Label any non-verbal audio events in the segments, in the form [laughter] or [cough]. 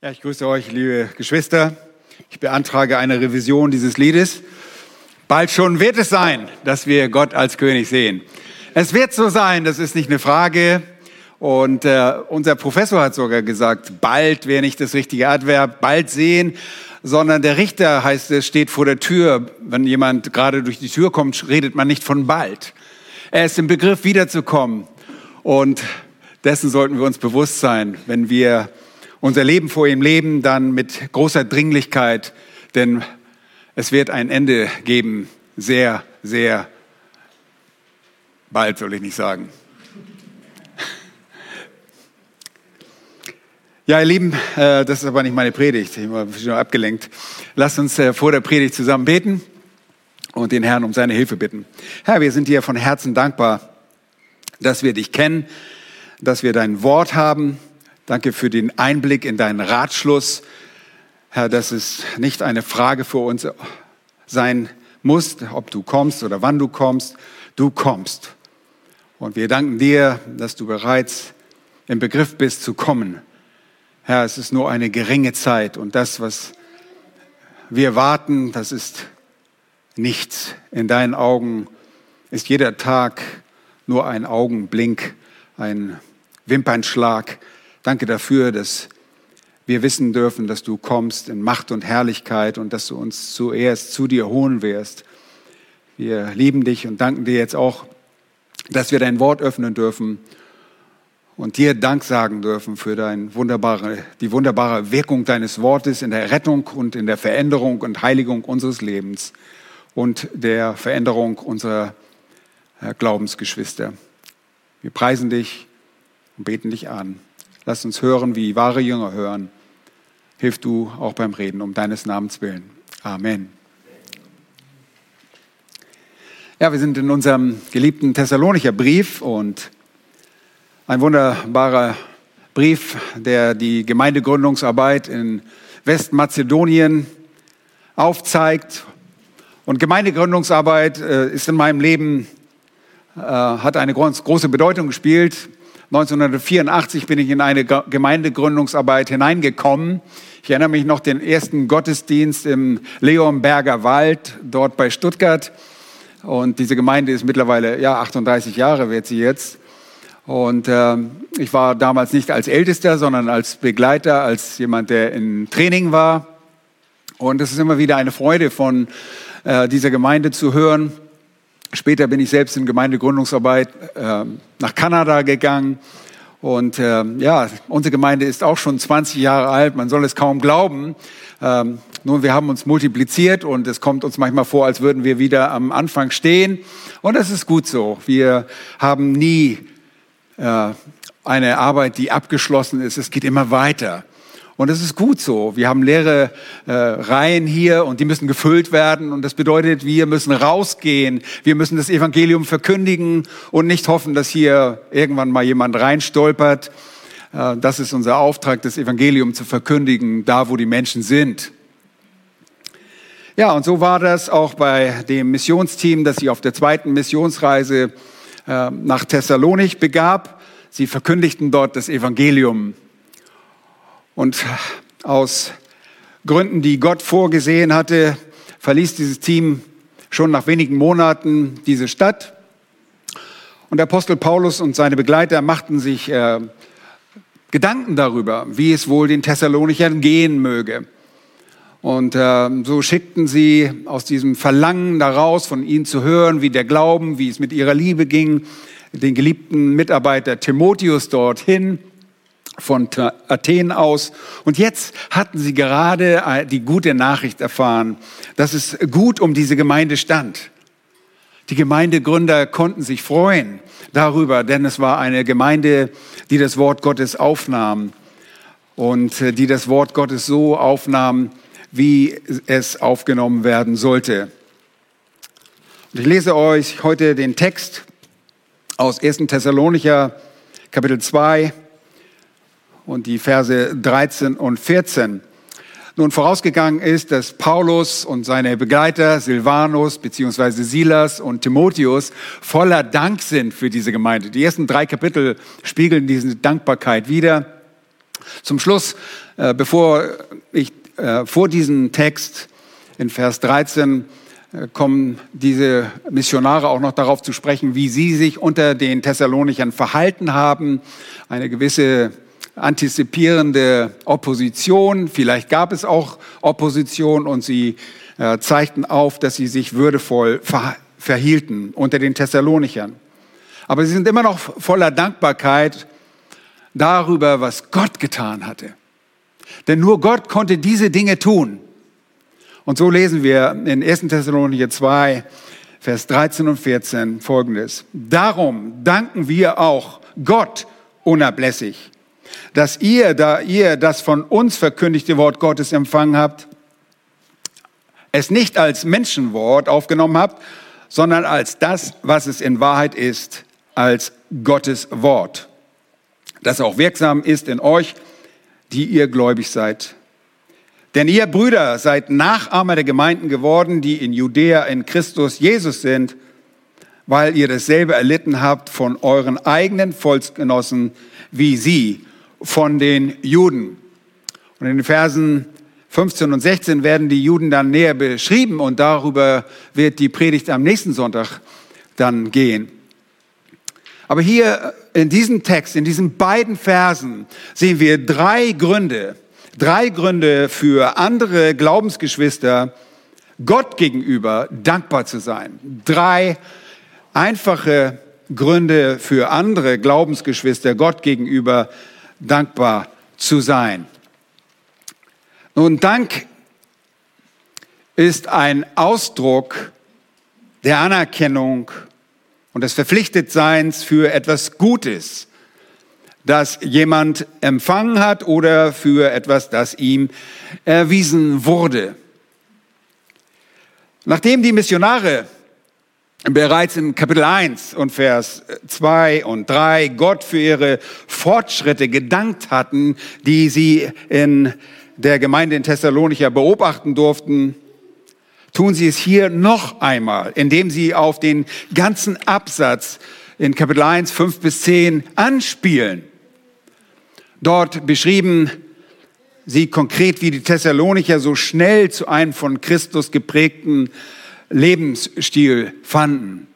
Ja, ich grüße euch, liebe Geschwister. Ich beantrage eine Revision dieses Liedes. Bald schon wird es sein, dass wir Gott als König sehen. Es wird so sein, das ist nicht eine Frage. Und äh, unser Professor hat sogar gesagt, bald wäre nicht das richtige Adverb, bald sehen, sondern der Richter heißt es, steht vor der Tür. Wenn jemand gerade durch die Tür kommt, redet man nicht von bald. Er ist im Begriff wiederzukommen. Und dessen sollten wir uns bewusst sein, wenn wir unser Leben vor ihm leben, dann mit großer Dringlichkeit, denn es wird ein Ende geben, sehr, sehr bald, soll ich nicht sagen. Ja, ihr Lieben, äh, das ist aber nicht meine Predigt, ich war schon abgelenkt. Lasst uns äh, vor der Predigt zusammen beten und den Herrn um seine Hilfe bitten. Herr, wir sind dir von Herzen dankbar, dass wir dich kennen, dass wir dein Wort haben, Danke für den Einblick in deinen Ratschluss. Herr, dass es nicht eine Frage für uns sein muss, ob du kommst oder wann du kommst. Du kommst. Und wir danken dir, dass du bereits im Begriff bist zu kommen. Herr, es ist nur eine geringe Zeit und das, was wir warten, das ist nichts. In deinen Augen ist jeder Tag nur ein Augenblink, ein Wimpernschlag. Danke dafür, dass wir wissen dürfen, dass du kommst in Macht und Herrlichkeit und dass du uns zuerst zu dir holen wirst. Wir lieben dich und danken dir jetzt auch, dass wir dein Wort öffnen dürfen und dir Dank sagen dürfen für dein wunderbare, die wunderbare Wirkung deines Wortes in der Rettung und in der Veränderung und Heiligung unseres Lebens und der Veränderung unserer äh, Glaubensgeschwister. Wir preisen dich und beten dich an. Lass uns hören, wie wahre Jünger hören. Hilf du auch beim Reden um deines Namens willen. Amen. Ja, wir sind in unserem geliebten Thessalonicher Brief und ein wunderbarer Brief, der die Gemeindegründungsarbeit in Westmazedonien aufzeigt. Und Gemeindegründungsarbeit äh, ist in meinem Leben, äh, hat eine große Bedeutung gespielt. 1984 bin ich in eine Gemeindegründungsarbeit hineingekommen. Ich erinnere mich noch den ersten Gottesdienst im Leonberger Wald, dort bei Stuttgart. Und diese Gemeinde ist mittlerweile, ja, 38 Jahre wird sie jetzt. Und äh, ich war damals nicht als Ältester, sondern als Begleiter, als jemand, der in Training war. Und es ist immer wieder eine Freude von äh, dieser Gemeinde zu hören. Später bin ich selbst in Gemeindegründungsarbeit äh, nach Kanada gegangen. Und äh, ja, unsere Gemeinde ist auch schon 20 Jahre alt. Man soll es kaum glauben. Ähm, nun, wir haben uns multipliziert und es kommt uns manchmal vor, als würden wir wieder am Anfang stehen. Und das ist gut so. Wir haben nie äh, eine Arbeit, die abgeschlossen ist. Es geht immer weiter. Und es ist gut so. Wir haben leere äh, Reihen hier und die müssen gefüllt werden. Und das bedeutet, wir müssen rausgehen. Wir müssen das Evangelium verkündigen und nicht hoffen, dass hier irgendwann mal jemand reinstolpert. Äh, das ist unser Auftrag, das Evangelium zu verkündigen, da wo die Menschen sind. Ja, und so war das auch bei dem Missionsteam, das sich auf der zweiten Missionsreise äh, nach Thessalonik begab. Sie verkündigten dort das Evangelium und aus Gründen, die Gott vorgesehen hatte, verließ dieses Team schon nach wenigen Monaten diese Stadt. Und Apostel Paulus und seine Begleiter machten sich äh, Gedanken darüber, wie es wohl den Thessalonichern gehen möge. Und äh, so schickten sie aus diesem Verlangen daraus, von ihnen zu hören, wie der Glauben, wie es mit ihrer Liebe ging, den geliebten Mitarbeiter Timotheus dorthin von Athen aus. Und jetzt hatten sie gerade äh, die gute Nachricht erfahren, dass es gut um diese Gemeinde stand. Die Gemeindegründer konnten sich freuen darüber, denn es war eine Gemeinde, die das Wort Gottes aufnahm und äh, die das Wort Gottes so aufnahm, wie es aufgenommen werden sollte. Und ich lese euch heute den Text aus 1. Thessalonicher Kapitel 2, und die Verse 13 und 14. Nun vorausgegangen ist, dass Paulus und seine Begleiter Silvanus beziehungsweise Silas und Timotheus voller Dank sind für diese Gemeinde. Die ersten drei Kapitel spiegeln diese Dankbarkeit wider. Zum Schluss, äh, bevor ich äh, vor diesem Text in Vers 13 äh, kommen diese Missionare auch noch darauf zu sprechen, wie sie sich unter den Thessalonichern verhalten haben. Eine gewisse antizipierende Opposition. Vielleicht gab es auch Opposition und sie äh, zeigten auf, dass sie sich würdevoll ver verhielten unter den Thessalonichern. Aber sie sind immer noch voller Dankbarkeit darüber, was Gott getan hatte. Denn nur Gott konnte diese Dinge tun. Und so lesen wir in 1. Thessalonicher 2, Vers 13 und 14 folgendes. Darum danken wir auch Gott unablässig, dass ihr, da ihr das von uns verkündigte Wort Gottes empfangen habt, es nicht als Menschenwort aufgenommen habt, sondern als das, was es in Wahrheit ist, als Gottes Wort, das auch wirksam ist in euch, die ihr gläubig seid. Denn ihr Brüder seid Nachahmer der Gemeinden geworden, die in Judäa in Christus Jesus sind, weil ihr dasselbe erlitten habt von euren eigenen Volksgenossen wie sie von den Juden. Und in den Versen 15 und 16 werden die Juden dann näher beschrieben und darüber wird die Predigt am nächsten Sonntag dann gehen. Aber hier in diesem Text, in diesen beiden Versen sehen wir drei Gründe, drei Gründe für andere Glaubensgeschwister, Gott gegenüber dankbar zu sein. Drei einfache Gründe für andere Glaubensgeschwister, Gott gegenüber dankbar zu sein. Nun, Dank ist ein Ausdruck der Anerkennung und des Verpflichtetseins für etwas Gutes, das jemand empfangen hat oder für etwas, das ihm erwiesen wurde. Nachdem die Missionare bereits in Kapitel 1 und Vers 2 und 3 Gott für ihre Fortschritte gedankt hatten, die sie in der Gemeinde in Thessalonicher beobachten durften, tun sie es hier noch einmal, indem sie auf den ganzen Absatz in Kapitel 1, 5 bis 10 anspielen. Dort beschrieben sie konkret, wie die Thessalonicher so schnell zu einem von Christus geprägten Lebensstil fanden.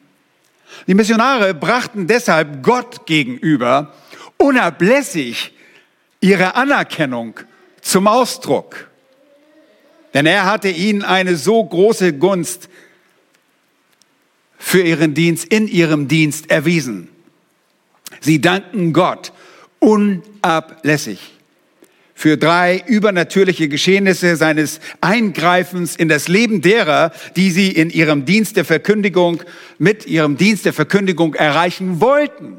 Die Missionare brachten deshalb Gott gegenüber unablässig ihre Anerkennung zum Ausdruck. Denn er hatte ihnen eine so große Gunst für ihren Dienst, in ihrem Dienst erwiesen. Sie danken Gott unablässig für drei übernatürliche Geschehnisse seines Eingreifens in das Leben derer, die sie in ihrem Dienst der Verkündigung, mit ihrem Dienst der Verkündigung erreichen wollten.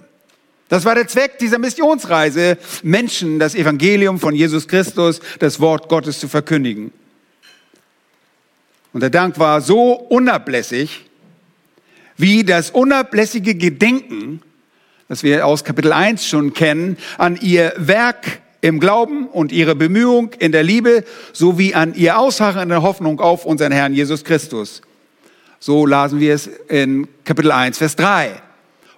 Das war der Zweck dieser Missionsreise, Menschen das Evangelium von Jesus Christus, das Wort Gottes zu verkündigen. Und der Dank war so unablässig, wie das unablässige Gedenken, das wir aus Kapitel 1 schon kennen, an ihr Werk im Glauben und ihre Bemühung in der Liebe sowie an ihr Ausharren in der Hoffnung auf unseren Herrn Jesus Christus. So lasen wir es in Kapitel 1, Vers 3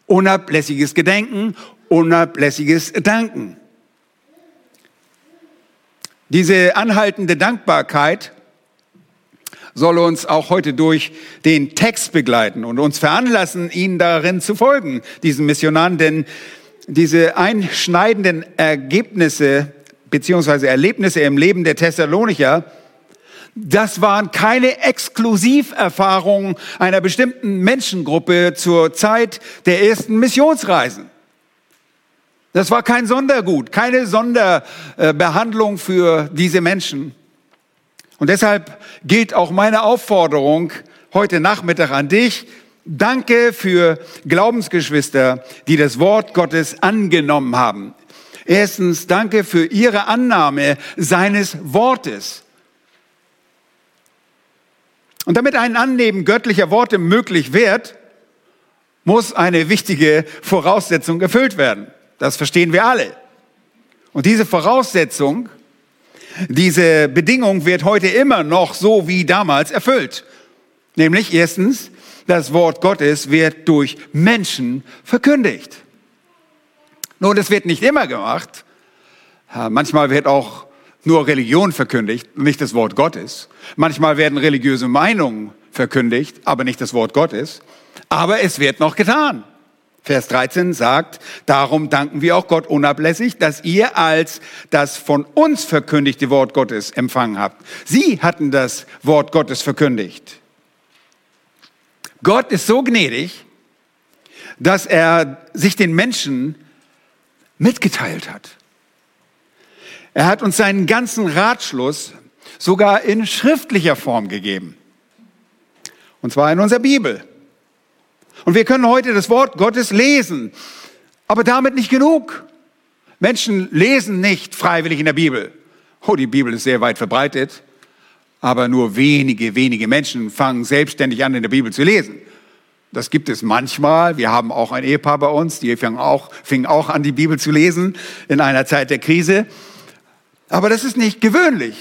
unablässiges Gedenken, unablässiges Danken. Diese anhaltende Dankbarkeit soll uns auch heute durch den Text begleiten und uns veranlassen, ihnen darin zu folgen, diesen Missionaren, denn diese einschneidenden Ergebnisse beziehungsweise Erlebnisse im Leben der Thessalonicher das waren keine Exklusiverfahrungen einer bestimmten Menschengruppe zur Zeit der ersten Missionsreisen. Das war kein Sondergut, keine Sonderbehandlung für diese Menschen. Und deshalb gilt auch meine Aufforderung heute Nachmittag an dich. Danke für Glaubensgeschwister, die das Wort Gottes angenommen haben. Erstens, danke für ihre Annahme seines Wortes. Und damit ein Annehmen göttlicher Worte möglich wird, muss eine wichtige Voraussetzung erfüllt werden. Das verstehen wir alle. Und diese Voraussetzung, diese Bedingung wird heute immer noch so wie damals erfüllt. Nämlich erstens, das Wort Gottes wird durch Menschen verkündigt. Nun, das wird nicht immer gemacht. Manchmal wird auch nur Religion verkündigt, nicht das Wort Gottes. Manchmal werden religiöse Meinungen verkündigt, aber nicht das Wort Gottes. Aber es wird noch getan. Vers 13 sagt, darum danken wir auch Gott unablässig, dass ihr als das von uns verkündigte Wort Gottes empfangen habt. Sie hatten das Wort Gottes verkündigt. Gott ist so gnädig, dass er sich den Menschen mitgeteilt hat. Er hat uns seinen ganzen Ratschluss sogar in schriftlicher Form gegeben. Und zwar in unserer Bibel. Und wir können heute das Wort Gottes lesen, aber damit nicht genug. Menschen lesen nicht freiwillig in der Bibel. Oh, die Bibel ist sehr weit verbreitet, aber nur wenige, wenige Menschen fangen selbstständig an, in der Bibel zu lesen. Das gibt es manchmal. Wir haben auch ein Ehepaar bei uns, die fingen auch, fingen auch an, die Bibel zu lesen in einer Zeit der Krise. Aber das ist nicht gewöhnlich.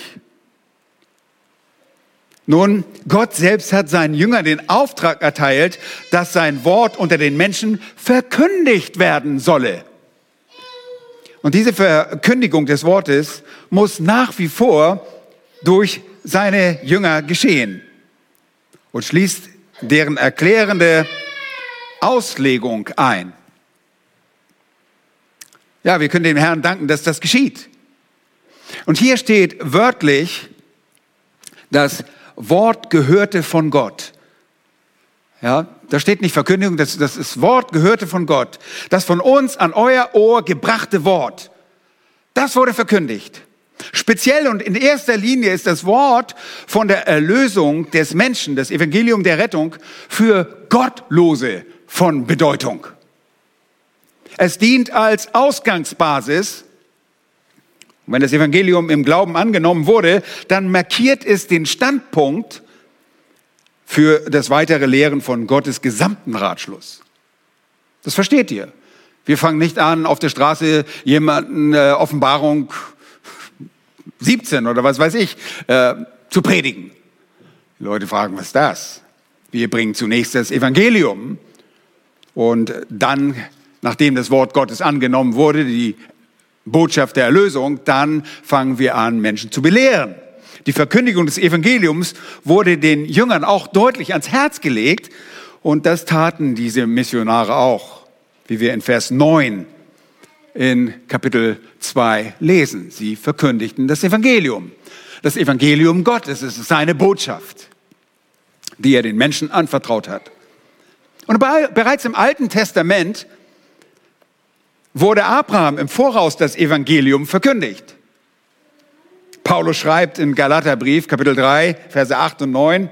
Nun, Gott selbst hat seinen Jüngern den Auftrag erteilt, dass sein Wort unter den Menschen verkündigt werden solle. Und diese Verkündigung des Wortes muss nach wie vor durch seine Jünger geschehen und schließt deren erklärende Auslegung ein. Ja, wir können dem Herrn danken, dass das geschieht. Und hier steht wörtlich, dass Wort gehörte von Gott. Ja, da steht nicht Verkündigung, das, das ist Wort gehörte von Gott. Das von uns an euer Ohr gebrachte Wort. Das wurde verkündigt. Speziell und in erster Linie ist das Wort von der Erlösung des Menschen, das Evangelium der Rettung, für Gottlose von Bedeutung. Es dient als Ausgangsbasis wenn das Evangelium im Glauben angenommen wurde, dann markiert es den Standpunkt für das weitere Lehren von Gottes gesamten Ratschluss. Das versteht ihr. Wir fangen nicht an, auf der Straße jemanden äh, Offenbarung 17 oder was weiß ich äh, zu predigen. Die Leute fragen, was ist das? Wir bringen zunächst das Evangelium und dann, nachdem das Wort Gottes angenommen wurde, die Botschaft der Erlösung, dann fangen wir an, Menschen zu belehren. Die Verkündigung des Evangeliums wurde den Jüngern auch deutlich ans Herz gelegt und das taten diese Missionare auch, wie wir in Vers 9 in Kapitel 2 lesen. Sie verkündigten das Evangelium. Das Evangelium Gottes, es ist seine Botschaft, die er den Menschen anvertraut hat. Und bereits im Alten Testament wurde Abraham im Voraus das Evangelium verkündigt. Paulus schreibt in Galaterbrief, Kapitel 3, Verse 8 und 9,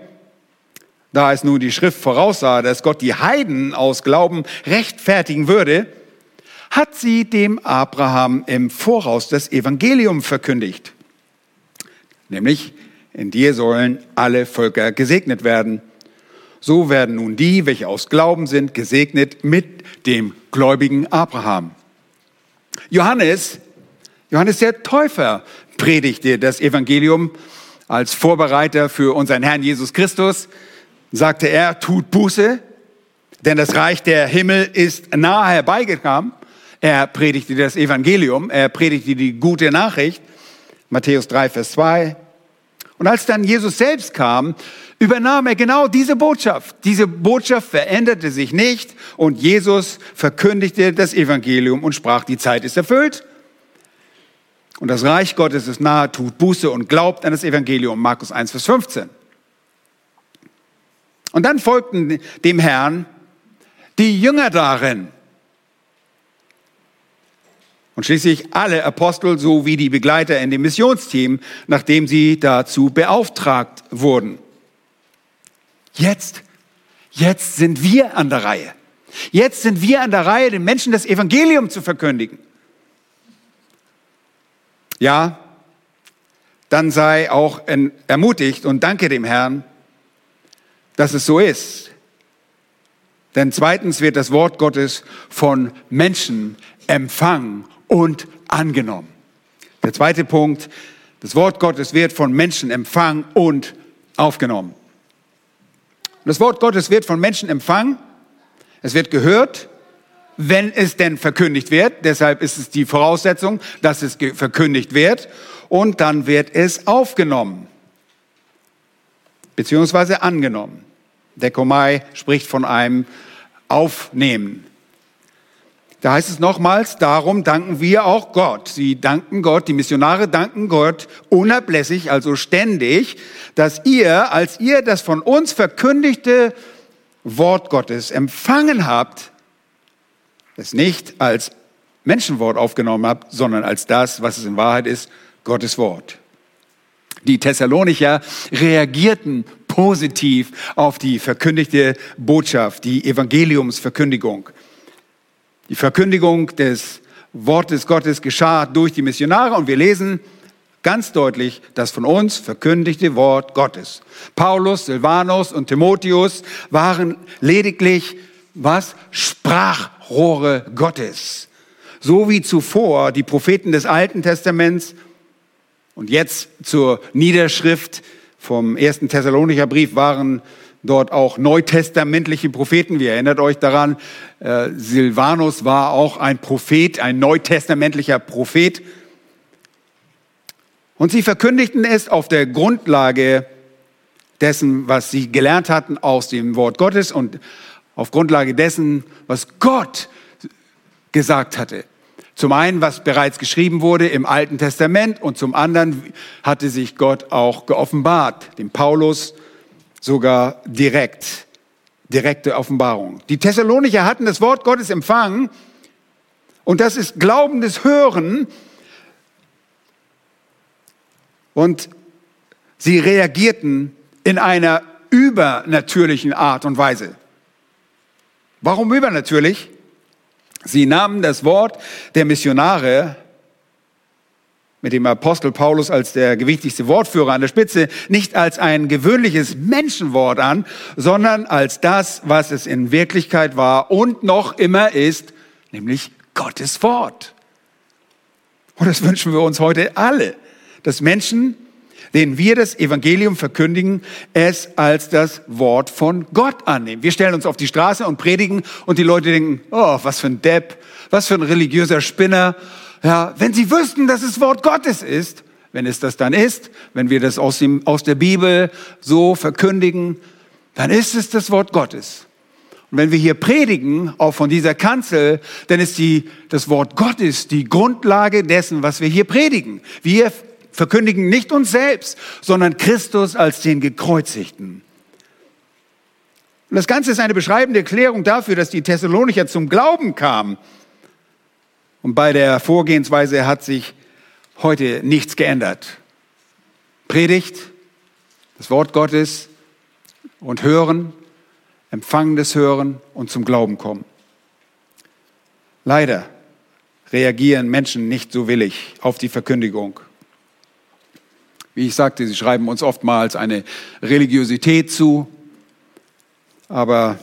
da es nun die Schrift voraussah, dass Gott die Heiden aus Glauben rechtfertigen würde, hat sie dem Abraham im Voraus das Evangelium verkündigt. Nämlich, in dir sollen alle Völker gesegnet werden. So werden nun die, welche aus Glauben sind, gesegnet mit dem gläubigen Abraham. Johannes, Johannes der Täufer predigte das Evangelium als Vorbereiter für unseren Herrn Jesus Christus, sagte er, tut Buße, denn das Reich der Himmel ist nahe herbeigekommen. Er predigte das Evangelium, er predigte die gute Nachricht, Matthäus 3, Vers 2. Und als dann Jesus selbst kam, übernahm er genau diese Botschaft. Diese Botschaft veränderte sich nicht und Jesus verkündigte das Evangelium und sprach, die Zeit ist erfüllt. Und das Reich Gottes ist nahe, tut Buße und glaubt an das Evangelium, Markus 1, Vers 15. Und dann folgten dem Herrn die Jünger darin. Und schließlich alle Apostel sowie die Begleiter in dem Missionsteam, nachdem sie dazu beauftragt wurden. Jetzt, jetzt sind wir an der Reihe. Jetzt sind wir an der Reihe, den Menschen das Evangelium zu verkündigen. Ja, dann sei auch ermutigt und danke dem Herrn, dass es so ist. Denn zweitens wird das Wort Gottes von Menschen empfangen und angenommen. Der zweite Punkt, das Wort Gottes wird von Menschen empfangen und aufgenommen. Das Wort Gottes wird von Menschen empfangen, es wird gehört wenn es denn verkündigt wird. Deshalb ist es die Voraussetzung, dass es verkündigt wird. Und dann wird es aufgenommen, beziehungsweise angenommen. Dekomai spricht von einem Aufnehmen. Da heißt es nochmals, darum danken wir auch Gott. Sie danken Gott, die Missionare danken Gott unablässig, also ständig, dass ihr, als ihr das von uns verkündigte Wort Gottes empfangen habt, es nicht als Menschenwort aufgenommen habt, sondern als das, was es in Wahrheit ist, Gottes Wort. Die Thessalonicher reagierten positiv auf die verkündigte Botschaft, die Evangeliumsverkündigung. Die Verkündigung des Wortes Gottes geschah durch die Missionare und wir lesen ganz deutlich das von uns verkündigte Wort Gottes. Paulus, Silvanus und Timotheus waren lediglich was? Sprachrohre Gottes. So wie zuvor die Propheten des Alten Testaments und jetzt zur Niederschrift vom ersten Thessalonicher Brief waren dort auch neutestamentliche Propheten. Wir erinnert euch daran, äh, Silvanus war auch ein Prophet, ein neutestamentlicher Prophet. Und sie verkündigten es auf der Grundlage dessen, was sie gelernt hatten aus dem Wort Gottes und auf Grundlage dessen, was Gott gesagt hatte. Zum einen, was bereits geschrieben wurde im Alten Testament und zum anderen hatte sich Gott auch geoffenbart, dem Paulus sogar direkt, direkte Offenbarung. Die Thessalonicher hatten das Wort Gottes empfangen und das ist glaubendes Hören und sie reagierten in einer übernatürlichen Art und Weise. Warum übernatürlich? Sie nahmen das Wort der Missionare mit dem Apostel Paulus als der gewichtigste Wortführer an der Spitze nicht als ein gewöhnliches Menschenwort an, sondern als das, was es in Wirklichkeit war und noch immer ist, nämlich Gottes Wort. Und das wünschen wir uns heute alle, dass Menschen, denen wir das Evangelium verkündigen, es als das Wort von Gott annehmen. Wir stellen uns auf die Straße und predigen und die Leute denken, oh, was für ein Depp, was für ein religiöser Spinner, ja, wenn sie wüssten, dass es Wort Gottes ist, wenn es das dann ist, wenn wir das aus, dem, aus der Bibel so verkündigen, dann ist es das Wort Gottes. Und wenn wir hier predigen, auch von dieser Kanzel, dann ist die, das Wort Gottes die Grundlage dessen, was wir hier predigen. Wir verkündigen nicht uns selbst, sondern Christus als den Gekreuzigten. Und das Ganze ist eine beschreibende Erklärung dafür, dass die Thessalonicher zum Glauben kamen. Und bei der Vorgehensweise hat sich heute nichts geändert. Predigt, das Wort Gottes und hören, empfangendes Hören und zum Glauben kommen. Leider reagieren Menschen nicht so willig auf die Verkündigung. Wie ich sagte, sie schreiben uns oftmals eine Religiosität zu, aber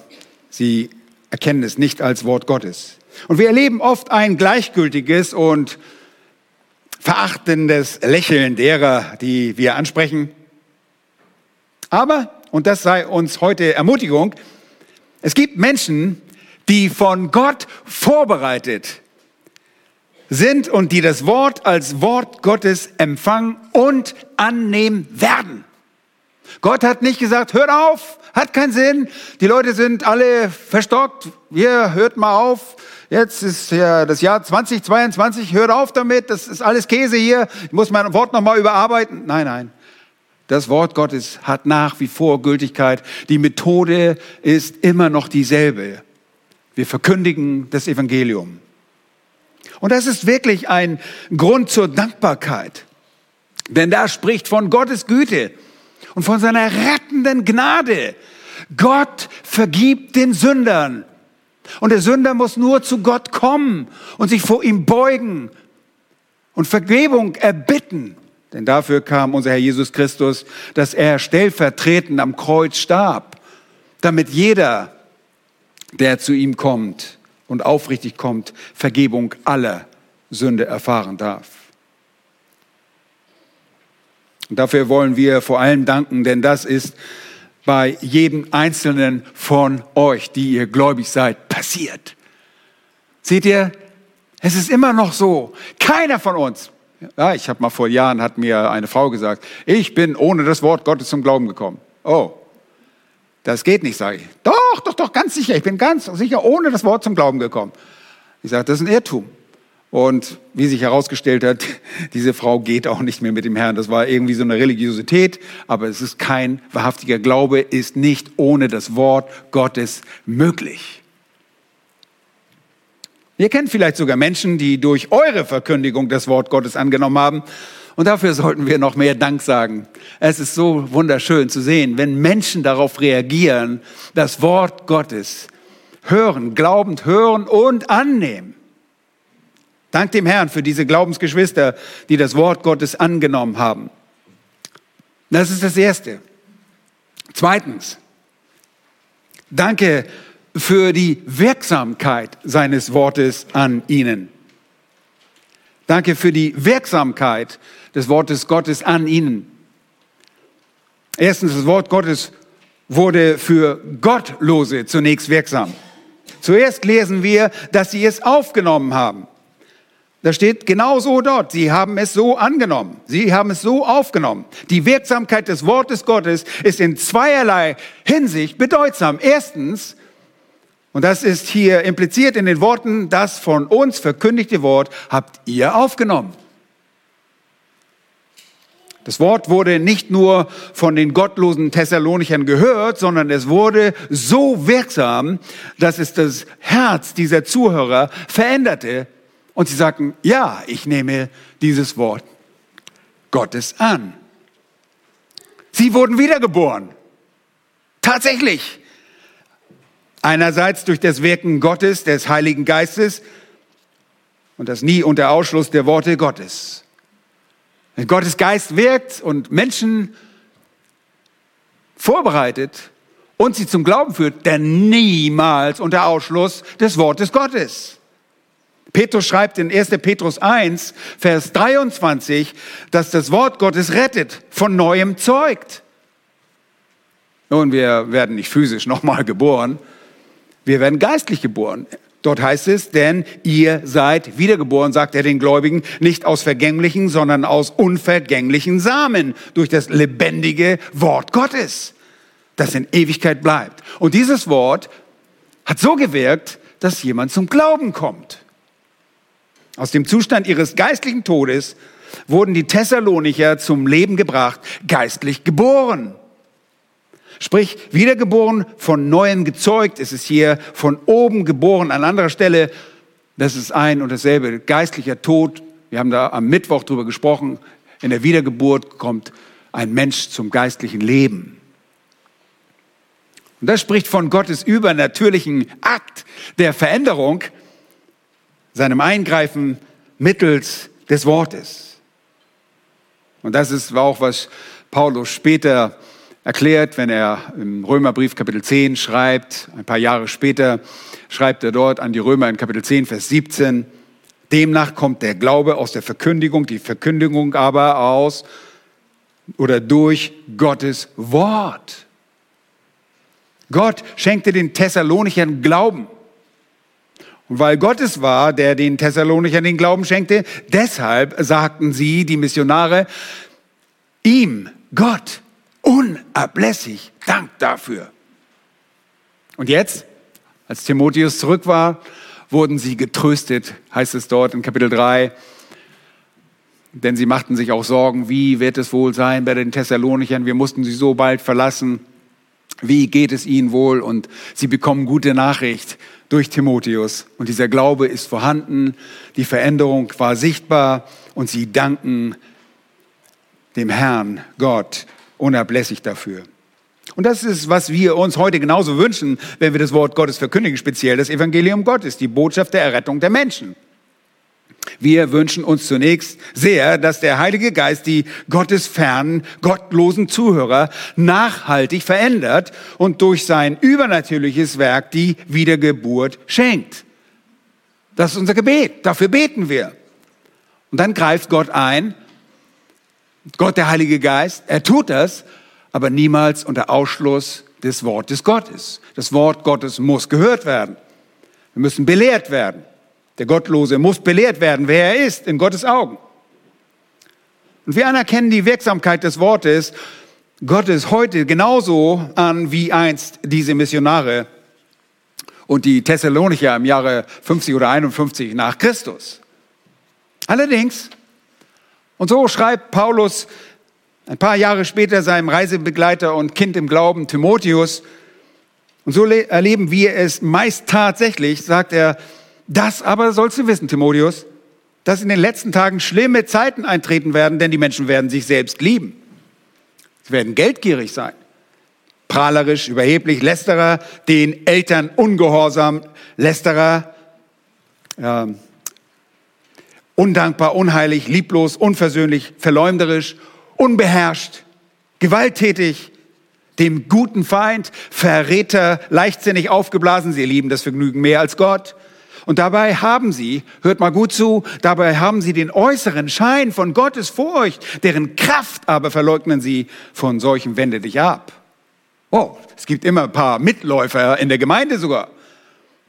sie erkennen es nicht als Wort Gottes. Und wir erleben oft ein gleichgültiges und verachtendes Lächeln derer, die wir ansprechen. Aber, und das sei uns heute Ermutigung, es gibt Menschen, die von Gott vorbereitet sind und die das Wort als Wort Gottes empfangen und annehmen werden. Gott hat nicht gesagt, hört auf, hat keinen Sinn, die Leute sind alle verstockt, ihr hört mal auf, jetzt ist ja das Jahr 2022, hört auf damit, das ist alles Käse hier, ich muss mein Wort nochmal überarbeiten. Nein, nein. Das Wort Gottes hat nach wie vor Gültigkeit. Die Methode ist immer noch dieselbe. Wir verkündigen das Evangelium. Und das ist wirklich ein Grund zur Dankbarkeit. Denn da spricht von Gottes Güte und von seiner rettenden Gnade. Gott vergibt den Sündern. Und der Sünder muss nur zu Gott kommen und sich vor ihm beugen und Vergebung erbitten. Denn dafür kam unser Herr Jesus Christus, dass er stellvertretend am Kreuz starb, damit jeder, der zu ihm kommt und aufrichtig kommt, Vergebung aller Sünde erfahren darf. Und dafür wollen wir vor allem danken, denn das ist bei jedem einzelnen von euch, die ihr gläubig seid, passiert. Seht ihr, es ist immer noch so. Keiner von uns. Ja, ich habe mal vor Jahren, hat mir eine Frau gesagt, ich bin ohne das Wort Gottes zum Glauben gekommen. Oh, das geht nicht, sage ich. Doch, doch, doch, ganz sicher. Ich bin ganz sicher ohne das Wort zum Glauben gekommen. Ich sage, das ist ein Irrtum. Und wie sich herausgestellt hat, [laughs] diese Frau geht auch nicht mehr mit dem Herrn. Das war irgendwie so eine Religiosität, aber es ist kein wahrhaftiger Glaube, ist nicht ohne das Wort Gottes möglich. Ihr kennt vielleicht sogar Menschen, die durch eure Verkündigung das Wort Gottes angenommen haben. Und dafür sollten wir noch mehr Dank sagen. Es ist so wunderschön zu sehen, wenn Menschen darauf reagieren, das Wort Gottes hören, glaubend hören und annehmen. Dank dem Herrn für diese Glaubensgeschwister, die das Wort Gottes angenommen haben. Das ist das Erste. Zweitens, danke für die Wirksamkeit seines Wortes an ihnen. Danke für die Wirksamkeit des Wortes Gottes an ihnen. Erstens, das Wort Gottes wurde für Gottlose zunächst wirksam. Zuerst lesen wir, dass sie es aufgenommen haben. Da steht genau so dort. Sie haben es so angenommen. Sie haben es so aufgenommen. Die Wirksamkeit des Wortes Gottes ist in zweierlei Hinsicht bedeutsam. Erstens, und das ist hier impliziert in den Worten, das von uns verkündigte Wort habt ihr aufgenommen. Das Wort wurde nicht nur von den gottlosen Thessalonichern gehört, sondern es wurde so wirksam, dass es das Herz dieser Zuhörer veränderte. Und sie sagten, ja, ich nehme dieses Wort Gottes an. Sie wurden wiedergeboren. Tatsächlich. Einerseits durch das Wirken Gottes, des Heiligen Geistes und das nie unter Ausschluss der Worte Gottes. Wenn Gottes Geist wirkt und Menschen vorbereitet und sie zum Glauben führt, dann niemals unter Ausschluss des Wortes Gottes. Petrus schreibt in 1. Petrus 1, Vers 23, dass das Wort Gottes rettet, von neuem zeugt. Nun, wir werden nicht physisch nochmal geboren, wir werden geistlich geboren. Dort heißt es, denn ihr seid wiedergeboren, sagt er den Gläubigen, nicht aus vergänglichen, sondern aus unvergänglichen Samen durch das lebendige Wort Gottes, das in Ewigkeit bleibt. Und dieses Wort hat so gewirkt, dass jemand zum Glauben kommt. Aus dem Zustand ihres geistlichen Todes wurden die Thessalonicher zum Leben gebracht, geistlich geboren. Sprich, wiedergeboren, von neuem gezeugt. Es ist hier von oben geboren. An anderer Stelle, das ist ein und dasselbe. Geistlicher Tod. Wir haben da am Mittwoch drüber gesprochen. In der Wiedergeburt kommt ein Mensch zum geistlichen Leben. Und das spricht von Gottes übernatürlichen Akt der Veränderung, seinem Eingreifen mittels des Wortes. Und das ist auch, was Paulus später erklärt, wenn er im Römerbrief Kapitel 10 schreibt, ein paar Jahre später schreibt er dort an die Römer in Kapitel 10, Vers 17, demnach kommt der Glaube aus der Verkündigung, die Verkündigung aber aus oder durch Gottes Wort. Gott schenkte den Thessalonichern Glauben. Und weil Gott es war, der den Thessalonichern den Glauben schenkte, deshalb sagten sie, die Missionare, ihm, Gott, unablässig Dank dafür. Und jetzt, als Timotheus zurück war, wurden sie getröstet, heißt es dort in Kapitel 3. Denn sie machten sich auch Sorgen, wie wird es wohl sein bei den Thessalonichern? Wir mussten sie so bald verlassen. Wie geht es ihnen wohl? Und sie bekommen gute Nachricht durch Timotheus. Und dieser Glaube ist vorhanden, die Veränderung war sichtbar und sie danken dem Herrn Gott unablässig dafür. Und das ist, was wir uns heute genauso wünschen, wenn wir das Wort Gottes verkündigen, speziell das Evangelium Gottes, die Botschaft der Errettung der Menschen. Wir wünschen uns zunächst sehr, dass der Heilige Geist die gottesfernen, gottlosen Zuhörer nachhaltig verändert und durch sein übernatürliches Werk die Wiedergeburt schenkt. Das ist unser Gebet. Dafür beten wir. Und dann greift Gott ein Gott, der Heilige Geist, er tut das, aber niemals unter Ausschluss des Wortes Gottes. Das Wort Gottes muss gehört werden. Wir müssen belehrt werden. Der Gottlose muss belehrt werden, wer er ist in Gottes Augen. Und wir anerkennen die Wirksamkeit des Wortes Gottes heute genauso an wie einst diese Missionare und die Thessalonicher im Jahre 50 oder 51 nach Christus. Allerdings, und so schreibt Paulus ein paar Jahre später seinem Reisebegleiter und Kind im Glauben Timotheus, und so erleben wir es meist tatsächlich, sagt er, das aber sollst du wissen, Timotheus, dass in den letzten Tagen schlimme Zeiten eintreten werden, denn die Menschen werden sich selbst lieben. Sie werden geldgierig sein, prahlerisch, überheblich, lästerer, den Eltern ungehorsam, lästerer, äh, undankbar, unheilig, lieblos, unversöhnlich, verleumderisch, unbeherrscht, gewalttätig, dem guten Feind, Verräter, leichtsinnig aufgeblasen. Sie lieben das Vergnügen mehr als Gott. Und dabei haben sie, hört mal gut zu, dabei haben sie den äußeren Schein von Gottes Furcht, deren Kraft aber verleugnen sie, von solchen wende dich ab. Oh, es gibt immer ein paar Mitläufer in der Gemeinde sogar.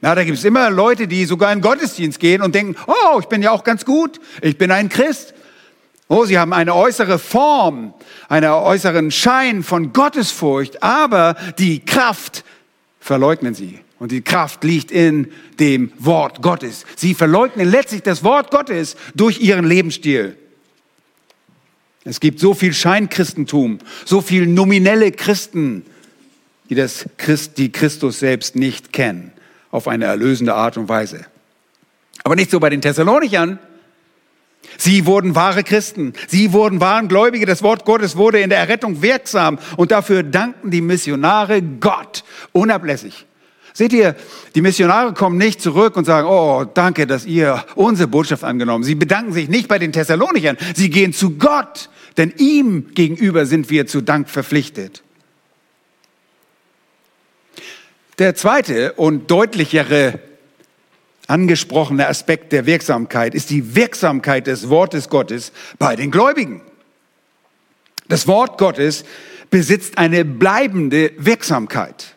Na, da gibt es immer Leute, die sogar in Gottesdienst gehen und denken, oh, ich bin ja auch ganz gut, ich bin ein Christ. Oh, sie haben eine äußere Form, einen äußeren Schein von Gottesfurcht, aber die Kraft verleugnen sie. Und die Kraft liegt in dem Wort Gottes. Sie verleugnen letztlich das Wort Gottes durch ihren Lebensstil. Es gibt so viel Scheinchristentum, so viel nominelle Christen, die das Christ, die Christus selbst nicht kennen, auf eine erlösende Art und Weise. Aber nicht so bei den Thessalonichern. Sie wurden wahre Christen. Sie wurden wahren Gläubige. Das Wort Gottes wurde in der Errettung wirksam. Und dafür danken die Missionare Gott unablässig. Seht ihr, die Missionare kommen nicht zurück und sagen, oh, danke, dass ihr unsere Botschaft angenommen. Sie bedanken sich nicht bei den Thessalonichern. Sie gehen zu Gott, denn ihm gegenüber sind wir zu Dank verpflichtet. Der zweite und deutlichere angesprochene Aspekt der Wirksamkeit ist die Wirksamkeit des Wortes Gottes bei den Gläubigen. Das Wort Gottes besitzt eine bleibende Wirksamkeit.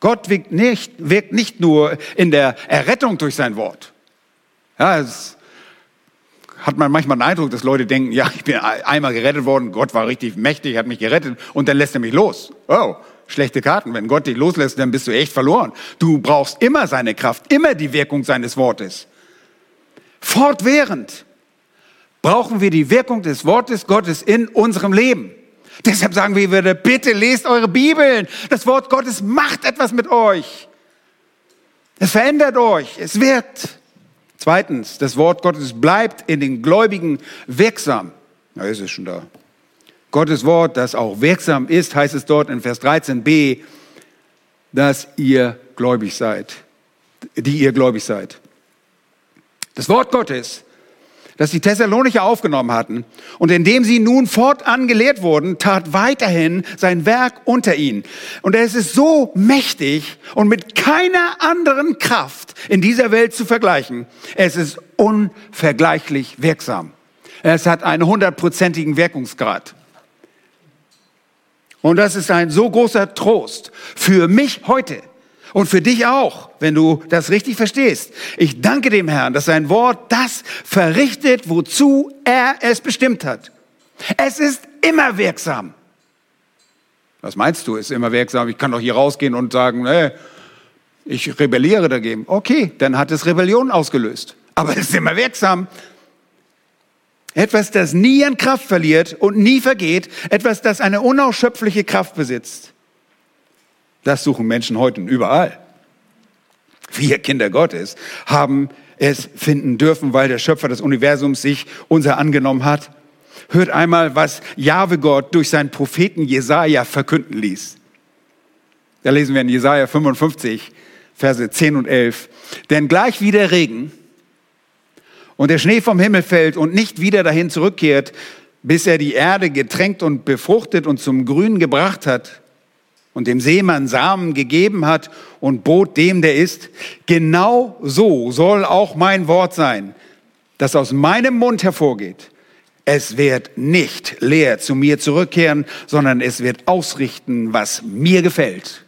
Gott wirkt nicht, wirkt nicht nur in der Errettung durch sein Wort. Ja, es hat man manchmal den Eindruck, dass Leute denken, ja, ich bin einmal gerettet worden, Gott war richtig mächtig, hat mich gerettet und dann lässt er mich los. Oh, schlechte Karten. Wenn Gott dich loslässt, dann bist du echt verloren. Du brauchst immer seine Kraft, immer die Wirkung seines Wortes. Fortwährend brauchen wir die Wirkung des Wortes Gottes in unserem Leben. Deshalb sagen wir wieder, bitte lest eure Bibeln. Das Wort Gottes macht etwas mit euch. Es verändert euch. Es wirkt. Zweitens, das Wort Gottes bleibt in den Gläubigen wirksam. Na, ist es schon da. Gottes Wort, das auch wirksam ist, heißt es dort in Vers 13b, dass ihr gläubig seid, die ihr gläubig seid. Das Wort Gottes das die Thessalonicher aufgenommen hatten und indem sie nun fortan gelehrt wurden, tat weiterhin sein Werk unter ihnen. Und es ist so mächtig und mit keiner anderen Kraft in dieser Welt zu vergleichen. Es ist unvergleichlich wirksam. Es hat einen hundertprozentigen Wirkungsgrad. Und das ist ein so großer Trost für mich heute und für dich auch, wenn du das richtig verstehst. Ich danke dem Herrn, dass sein Wort das verrichtet, wozu er es bestimmt hat. Es ist immer wirksam. Was meinst du, ist immer wirksam? Ich kann doch hier rausgehen und sagen, nee, ich rebelliere dagegen. Okay, dann hat es Rebellion ausgelöst. Aber es ist immer wirksam. Etwas, das nie an Kraft verliert und nie vergeht. Etwas, das eine unausschöpfliche Kraft besitzt. Das suchen Menschen heute überall. Wir Kinder Gottes haben es finden dürfen, weil der Schöpfer des Universums sich unser angenommen hat. Hört einmal, was Jahwe Gott durch seinen Propheten Jesaja verkünden ließ. Da lesen wir in Jesaja 55, Verse 10 und 11. Denn gleich wie der Regen und der Schnee vom Himmel fällt und nicht wieder dahin zurückkehrt, bis er die Erde getränkt und befruchtet und zum Grün gebracht hat, und dem Seemann Samen gegeben hat und bot dem, der ist, genau so soll auch mein Wort sein, das aus meinem Mund hervorgeht. Es wird nicht leer zu mir zurückkehren, sondern es wird ausrichten, was mir gefällt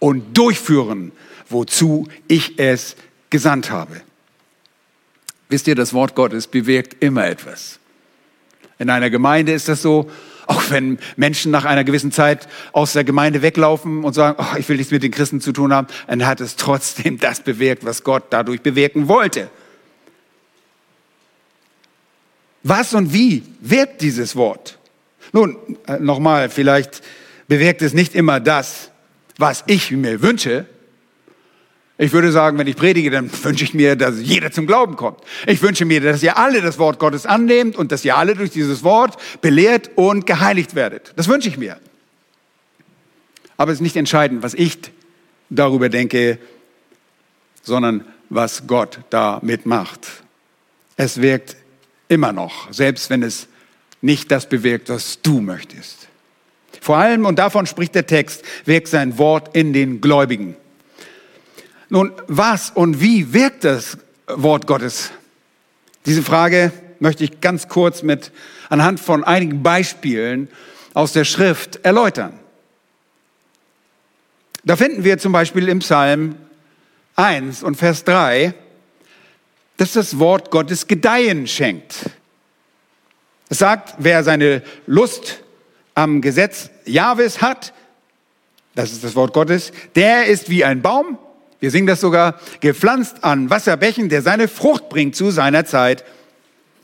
und durchführen, wozu ich es gesandt habe. Wisst ihr, das Wort Gottes bewirkt immer etwas. In einer Gemeinde ist das so, auch wenn Menschen nach einer gewissen Zeit aus der Gemeinde weglaufen und sagen, oh, ich will nichts mit den Christen zu tun haben, dann hat es trotzdem [laughs] das bewirkt, was Gott dadurch bewirken wollte. Was und wie wirkt dieses Wort? Nun, äh, nochmal, vielleicht bewirkt es nicht immer das, was ich mir wünsche, ich würde sagen, wenn ich predige, dann wünsche ich mir, dass jeder zum Glauben kommt. Ich wünsche mir, dass ihr alle das Wort Gottes annehmt und dass ihr alle durch dieses Wort belehrt und geheiligt werdet. Das wünsche ich mir. Aber es ist nicht entscheidend, was ich darüber denke, sondern was Gott damit macht. Es wirkt immer noch, selbst wenn es nicht das bewirkt, was du möchtest. Vor allem, und davon spricht der Text, wirkt sein Wort in den Gläubigen. Nun, was und wie wirkt das Wort Gottes? Diese Frage möchte ich ganz kurz mit anhand von einigen Beispielen aus der Schrift erläutern. Da finden wir zum Beispiel im Psalm 1 und Vers 3, dass das Wort Gottes Gedeihen schenkt. Es sagt, wer seine Lust am Gesetz Jahwes hat, das ist das Wort Gottes, der ist wie ein Baum, wir singen das sogar, gepflanzt an Wasserbächen, der seine Frucht bringt zu seiner Zeit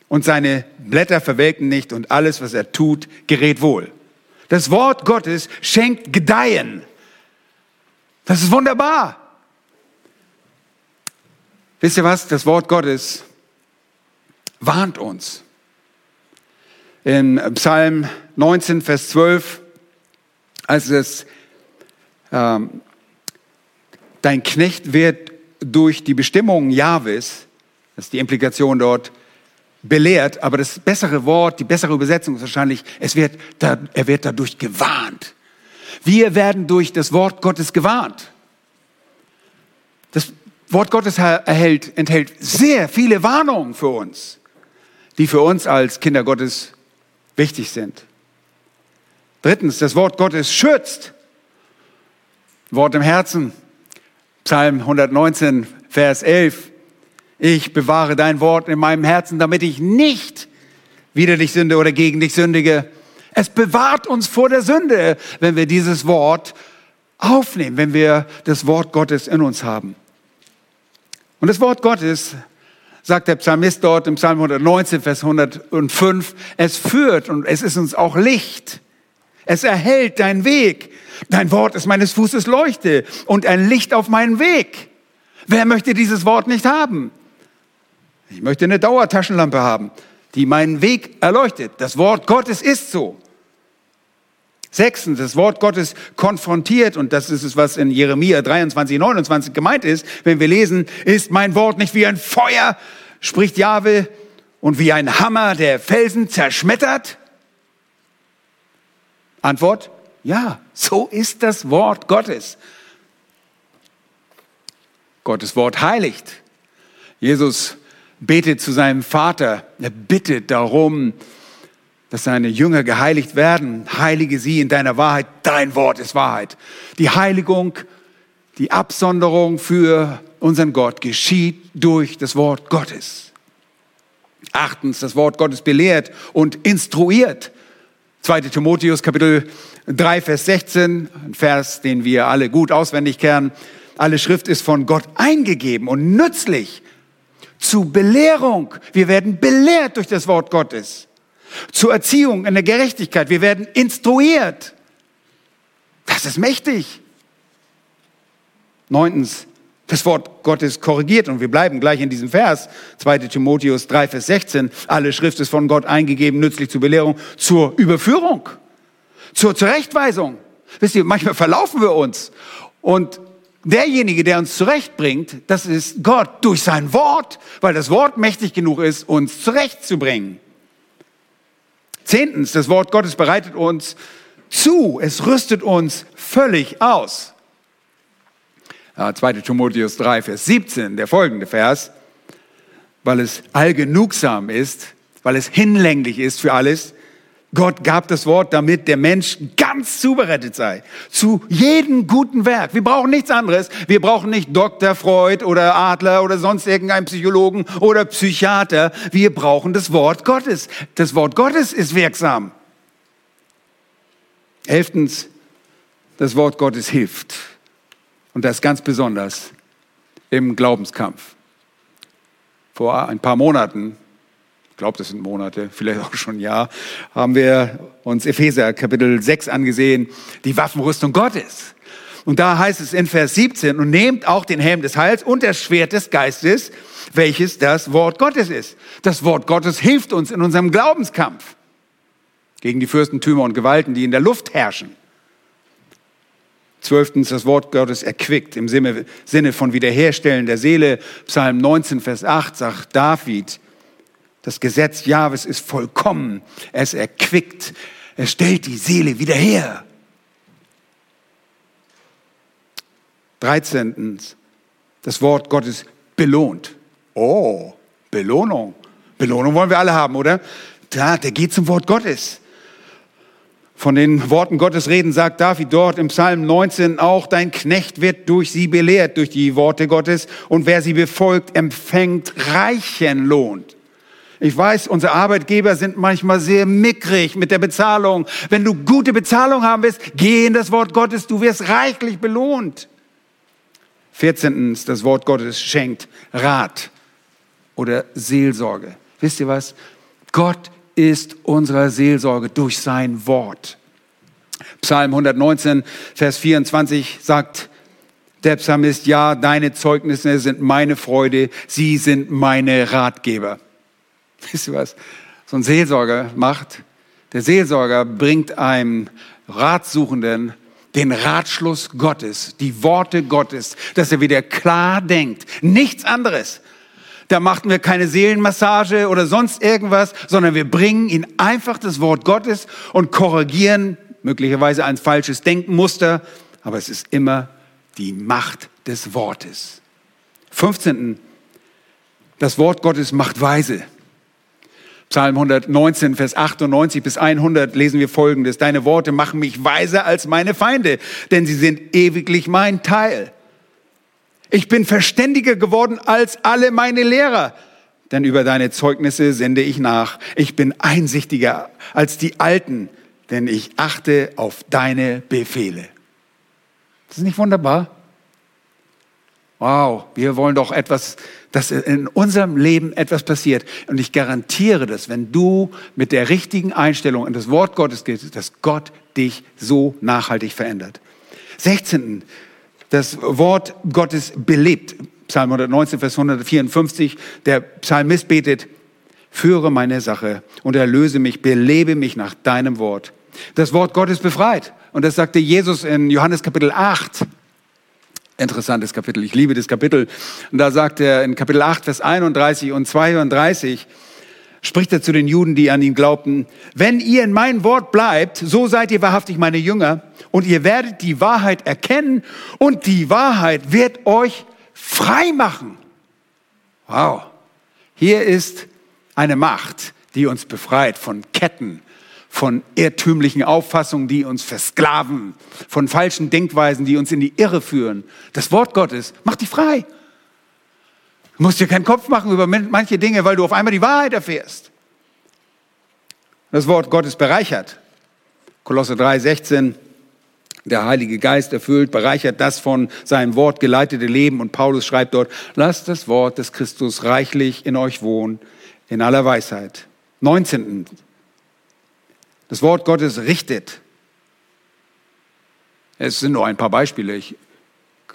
und seine Blätter verwelken nicht und alles, was er tut, gerät wohl. Das Wort Gottes schenkt Gedeihen. Das ist wunderbar. Wisst ihr was? Das Wort Gottes warnt uns. In Psalm 19, Vers 12, als es ähm, dein Knecht wird durch die Bestimmungen Jahwes, das ist die Implikation dort, belehrt, aber das bessere Wort, die bessere Übersetzung ist wahrscheinlich, es wird, er wird dadurch gewarnt. Wir werden durch das Wort Gottes gewarnt. Das Wort Gottes erhält, enthält sehr viele Warnungen für uns, die für uns als Kinder Gottes wichtig sind. Drittens, das Wort Gottes schützt. Wort im Herzen, Psalm 119, Vers 11. Ich bewahre dein Wort in meinem Herzen, damit ich nicht wider dich sünde oder gegen dich sündige. Es bewahrt uns vor der Sünde, wenn wir dieses Wort aufnehmen, wenn wir das Wort Gottes in uns haben. Und das Wort Gottes, sagt der Psalmist dort im Psalm 119, Vers 105, es führt und es ist uns auch Licht. Es erhält deinen Weg. Dein Wort ist meines Fußes Leuchte und ein Licht auf meinen Weg. Wer möchte dieses Wort nicht haben? Ich möchte eine Dauertaschenlampe haben, die meinen Weg erleuchtet. Das Wort Gottes ist so. Sechstens, das Wort Gottes konfrontiert, und das ist es, was in Jeremia 23, 29 gemeint ist, wenn wir lesen, ist mein Wort nicht wie ein Feuer, spricht Jahwe, und wie ein Hammer, der Felsen zerschmettert? Antwort, ja, so ist das Wort Gottes. Gottes Wort heiligt. Jesus betet zu seinem Vater. Er bittet darum, dass seine Jünger geheiligt werden. Heilige sie in deiner Wahrheit. Dein Wort ist Wahrheit. Die Heiligung, die Absonderung für unseren Gott geschieht durch das Wort Gottes. Achtens, das Wort Gottes belehrt und instruiert. 2. Timotheus Kapitel 3, Vers 16, ein Vers, den wir alle gut auswendig kennen. Alle Schrift ist von Gott eingegeben und nützlich zu Belehrung. Wir werden belehrt durch das Wort Gottes. Zur Erziehung in der Gerechtigkeit. Wir werden instruiert. Das ist mächtig. Neuntens, das Wort Gottes korrigiert und wir bleiben gleich in diesem Vers, 2 Timotheus 3, Vers 16. Alle Schrift ist von Gott eingegeben, nützlich zur Belehrung, zur Überführung, zur Zurechtweisung. Wisst ihr, manchmal verlaufen wir uns und derjenige, der uns zurechtbringt, das ist Gott durch sein Wort, weil das Wort mächtig genug ist, uns zurechtzubringen. Zehntens, das Wort Gottes bereitet uns zu, es rüstet uns völlig aus. 2. Timotheus 3, Vers 17, der folgende Vers, weil es allgenugsam ist, weil es hinlänglich ist für alles. Gott gab das Wort, damit der Mensch ganz ganz zubereitet sei zu jedem guten Werk. Wir brauchen nichts anderes. Wir brauchen nicht Dr. Freud oder Adler oder sonst irgendeinen Psychologen oder Psychiater. Wir brauchen das Wort Gottes. Das Wort Gottes ist wirksam. Elftens, das Wort Gottes hilft. Und das ganz besonders im Glaubenskampf. Vor ein paar Monaten, ich glaube, das sind Monate, vielleicht auch schon ein Jahr, haben wir uns Epheser Kapitel 6 angesehen, die Waffenrüstung Gottes. Und da heißt es in Vers 17, und nehmt auch den Helm des Heils und das Schwert des Geistes, welches das Wort Gottes ist. Das Wort Gottes hilft uns in unserem Glaubenskampf gegen die Fürstentümer und Gewalten, die in der Luft herrschen. Zwölftens, das Wort Gottes erquickt im Sinne von Wiederherstellen der Seele. Psalm 19, Vers 8 sagt David, das Gesetz Jahwes ist vollkommen. Es erquickt. Es stellt die Seele wieder her. 13. Das Wort Gottes belohnt. Oh, Belohnung. Belohnung wollen wir alle haben, oder? Ja, der geht zum Wort Gottes. Von den Worten Gottes reden, sagt David dort im Psalm 19 auch, dein Knecht wird durch sie belehrt, durch die Worte Gottes, und wer sie befolgt, empfängt reichen Lohn. Ich weiß, unsere Arbeitgeber sind manchmal sehr mickrig mit der Bezahlung. Wenn du gute Bezahlung haben willst, geh in das Wort Gottes, du wirst reichlich belohnt. 14. Das Wort Gottes schenkt Rat oder Seelsorge. Wisst ihr was? Gott ist unserer Seelsorge durch sein Wort. Psalm 119, Vers 24 sagt der Psalmist, ja, deine Zeugnisse sind meine Freude, sie sind meine Ratgeber. [laughs] Wisst ihr was? So ein Seelsorger macht, der Seelsorger bringt einem Ratsuchenden den Ratschluss Gottes, die Worte Gottes, dass er wieder klar denkt. Nichts anderes. Da machten wir keine Seelenmassage oder sonst irgendwas, sondern wir bringen ihn einfach das Wort Gottes und korrigieren möglicherweise ein falsches Denkmuster, aber es ist immer die Macht des Wortes. 15. Das Wort Gottes macht weise. Psalm 119, Vers 98 bis 100 lesen wir Folgendes. Deine Worte machen mich weiser als meine Feinde, denn sie sind ewiglich mein Teil. Ich bin verständiger geworden als alle meine Lehrer, denn über deine Zeugnisse sende ich nach. Ich bin einsichtiger als die Alten, denn ich achte auf deine Befehle. Das ist nicht wunderbar? Wow, wir wollen doch etwas, dass in unserem Leben etwas passiert. Und ich garantiere das, wenn du mit der richtigen Einstellung in das Wort Gottes gehst, dass Gott dich so nachhaltig verändert. 16 das Wort Gottes belebt. Psalm 119, Vers 154. Der Psalmist betet, führe meine Sache und erlöse mich, belebe mich nach deinem Wort. Das Wort Gottes befreit. Und das sagte Jesus in Johannes Kapitel 8. Interessantes Kapitel. Ich liebe das Kapitel. Und da sagt er in Kapitel 8, Vers 31 und 32, spricht er zu den Juden, die an ihn glaubten, wenn ihr in mein Wort bleibt, so seid ihr wahrhaftig meine Jünger und ihr werdet die Wahrheit erkennen und die Wahrheit wird euch frei machen. Wow. Hier ist eine Macht, die uns befreit von Ketten, von irrtümlichen Auffassungen, die uns versklaven, von falschen Denkweisen, die uns in die Irre führen. Das Wort Gottes macht dich frei. Du musst dir keinen Kopf machen über manche Dinge, weil du auf einmal die Wahrheit erfährst. Das Wort Gottes bereichert. Kolosse 3, 16. Der Heilige Geist erfüllt, bereichert das von seinem Wort geleitete Leben. Und Paulus schreibt dort, lasst das Wort des Christus reichlich in euch wohnen, in aller Weisheit. 19. Das Wort Gottes richtet. Es sind nur ein paar Beispiele. Ich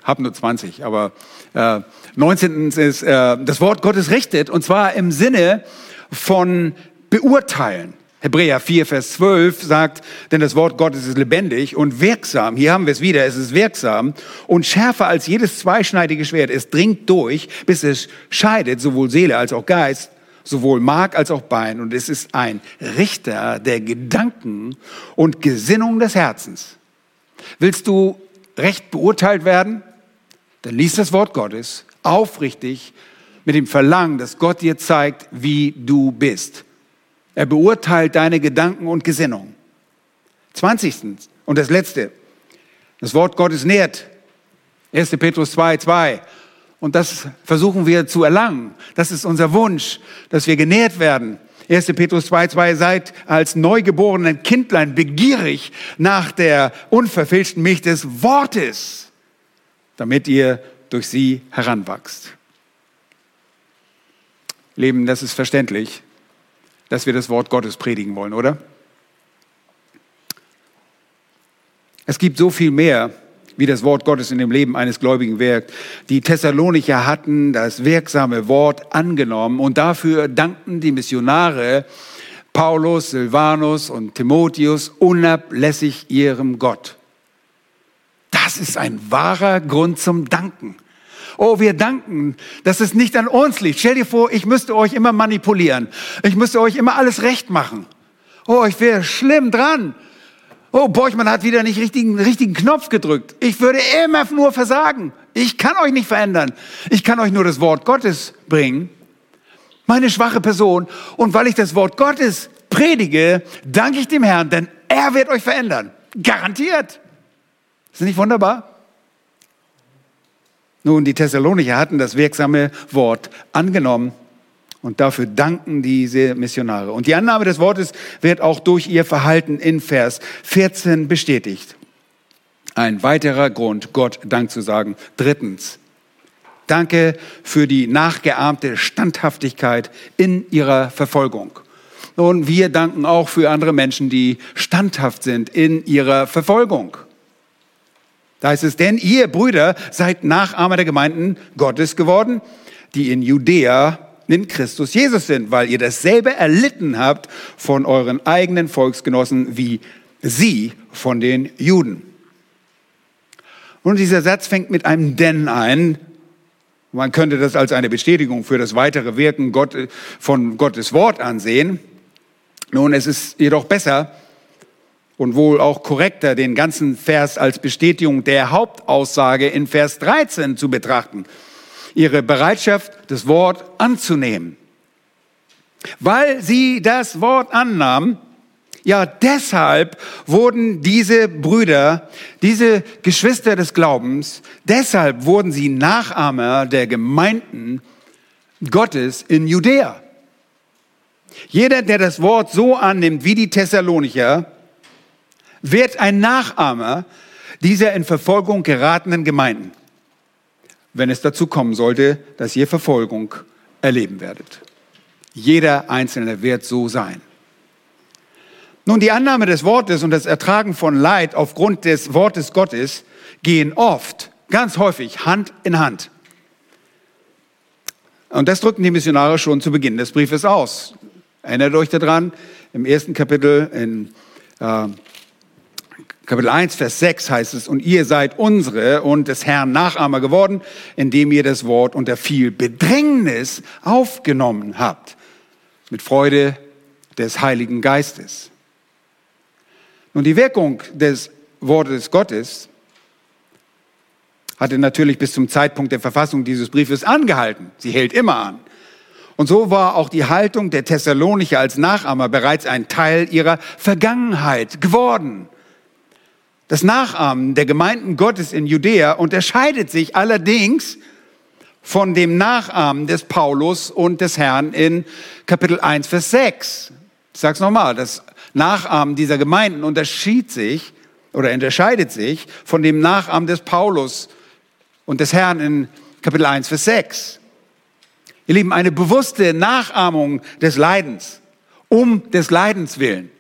habe nur 20, aber äh, 19. ist, äh, das Wort Gottes richtet und zwar im Sinne von beurteilen. Hebräer 4, Vers 12 sagt, denn das Wort Gottes ist lebendig und wirksam. Hier haben wir es wieder, es ist wirksam und schärfer als jedes zweischneidige Schwert. Es dringt durch, bis es scheidet, sowohl Seele als auch Geist, sowohl Mark als auch Bein. Und es ist ein Richter der Gedanken und Gesinnung des Herzens. Willst du recht beurteilt werden? Dann lies das Wort Gottes aufrichtig mit dem Verlangen, dass Gott dir zeigt, wie du bist. Er beurteilt deine Gedanken und Gesinnung. 20. Und das letzte. Das Wort Gottes nährt. 1. Petrus 2, 2. Und das versuchen wir zu erlangen. Das ist unser Wunsch, dass wir genährt werden. 1. Petrus 2, 2, seid als neugeborenen Kindlein begierig nach der unverfälschten Milch des Wortes, damit ihr durch sie heranwachst. Leben, das ist verständlich, dass wir das Wort Gottes predigen wollen, oder? Es gibt so viel mehr, wie das Wort Gottes in dem Leben eines Gläubigen wirkt. Die Thessalonicher hatten das wirksame Wort angenommen und dafür dankten die Missionare Paulus, Silvanus und Timotheus unablässig ihrem Gott. Das ist ein wahrer Grund zum Danken. Oh, wir danken, dass es nicht an uns liegt. Stell dir vor, ich müsste euch immer manipulieren. Ich müsste euch immer alles recht machen. Oh, ich wäre schlimm dran. Oh, Borchmann hat wieder nicht richtigen, richtigen Knopf gedrückt. Ich würde immer nur versagen. Ich kann euch nicht verändern. Ich kann euch nur das Wort Gottes bringen. Meine schwache Person. Und weil ich das Wort Gottes predige, danke ich dem Herrn, denn er wird euch verändern. Garantiert. Ist nicht wunderbar? Nun, die Thessalonicher hatten das wirksame Wort angenommen und dafür danken diese Missionare. Und die Annahme des Wortes wird auch durch ihr Verhalten in Vers 14 bestätigt. Ein weiterer Grund, Gott Dank zu sagen. Drittens, danke für die nachgeahmte Standhaftigkeit in ihrer Verfolgung. Und wir danken auch für andere Menschen, die standhaft sind in ihrer Verfolgung. Da heißt es, denn ihr Brüder seid Nachahmer der Gemeinden Gottes geworden, die in Judäa in Christus Jesus sind, weil ihr dasselbe erlitten habt von euren eigenen Volksgenossen wie sie von den Juden. Und dieser Satz fängt mit einem Denn ein. Man könnte das als eine Bestätigung für das weitere Wirken von Gottes Wort ansehen. Nun, es ist jedoch besser und wohl auch korrekter, den ganzen Vers als Bestätigung der Hauptaussage in Vers 13 zu betrachten ihre Bereitschaft, das Wort anzunehmen. Weil sie das Wort annahmen, ja, deshalb wurden diese Brüder, diese Geschwister des Glaubens, deshalb wurden sie Nachahmer der Gemeinden Gottes in Judäa. Jeder, der das Wort so annimmt wie die Thessalonicher, wird ein Nachahmer dieser in Verfolgung geratenen Gemeinden wenn es dazu kommen sollte, dass ihr Verfolgung erleben werdet. Jeder Einzelne wird so sein. Nun, die Annahme des Wortes und das Ertragen von Leid aufgrund des Wortes Gottes gehen oft, ganz häufig Hand in Hand. Und das drücken die Missionare schon zu Beginn des Briefes aus. Erinnert euch daran, im ersten Kapitel in äh, Kapitel 1, Vers 6 heißt es, und ihr seid unsere und des Herrn Nachahmer geworden, indem ihr das Wort unter viel Bedrängnis aufgenommen habt, mit Freude des Heiligen Geistes. Nun, die Wirkung des Wortes Gottes hatte natürlich bis zum Zeitpunkt der Verfassung dieses Briefes angehalten. Sie hält immer an. Und so war auch die Haltung der Thessalonicher als Nachahmer bereits ein Teil ihrer Vergangenheit geworden. Das Nachahmen der Gemeinden Gottes in Judäa unterscheidet sich allerdings von dem Nachahmen des Paulus und des Herrn in Kapitel 1, Vers 6. Ich sage es nochmal, das Nachahmen dieser Gemeinden unterschied sich oder unterscheidet sich von dem Nachahmen des Paulus und des Herrn in Kapitel 1, Vers 6. Ihr Lieben, eine bewusste Nachahmung des Leidens, um des Leidens willen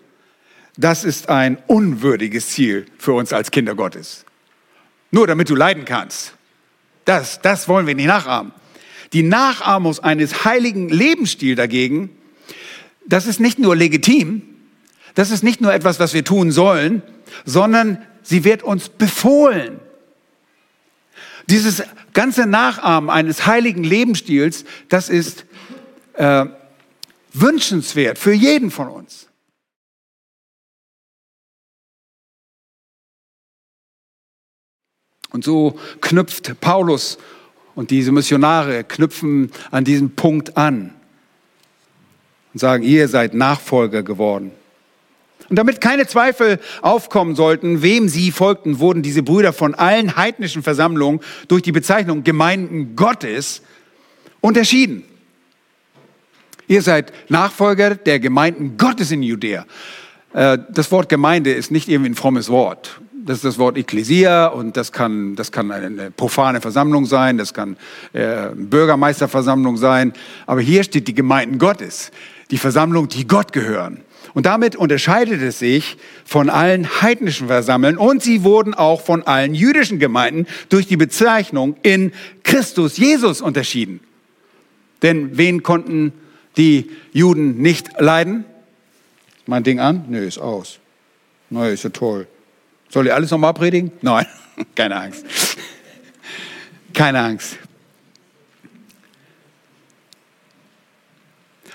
das ist ein unwürdiges Ziel für uns als Kinder Gottes. Nur damit du leiden kannst. Das, das wollen wir nicht nachahmen. Die Nachahmung eines heiligen Lebensstils dagegen, das ist nicht nur legitim, das ist nicht nur etwas, was wir tun sollen, sondern sie wird uns befohlen. Dieses ganze Nachahmen eines heiligen Lebensstils, das ist äh, wünschenswert für jeden von uns. Und so knüpft Paulus und diese Missionare knüpfen an diesem Punkt an und sagen, ihr seid Nachfolger geworden. Und damit keine Zweifel aufkommen sollten, wem sie folgten, wurden diese Brüder von allen heidnischen Versammlungen durch die Bezeichnung Gemeinden Gottes unterschieden. Ihr seid Nachfolger der Gemeinden Gottes in Judäa. Äh, das Wort Gemeinde ist nicht irgendwie ein frommes Wort. Das ist das Wort Ekklesia und das kann, das kann eine profane Versammlung sein, das kann äh, Bürgermeisterversammlung sein. Aber hier steht die Gemeinden Gottes, die Versammlung, die Gott gehören. Und damit unterscheidet es sich von allen heidnischen Versammeln und sie wurden auch von allen jüdischen Gemeinden durch die Bezeichnung in Christus Jesus unterschieden. Denn wen konnten die Juden nicht leiden? Mein Ding an? Nö, ist aus. Nö, ist ja toll. Soll ich alles nochmal predigen? Nein, [laughs] keine Angst. Keine Angst.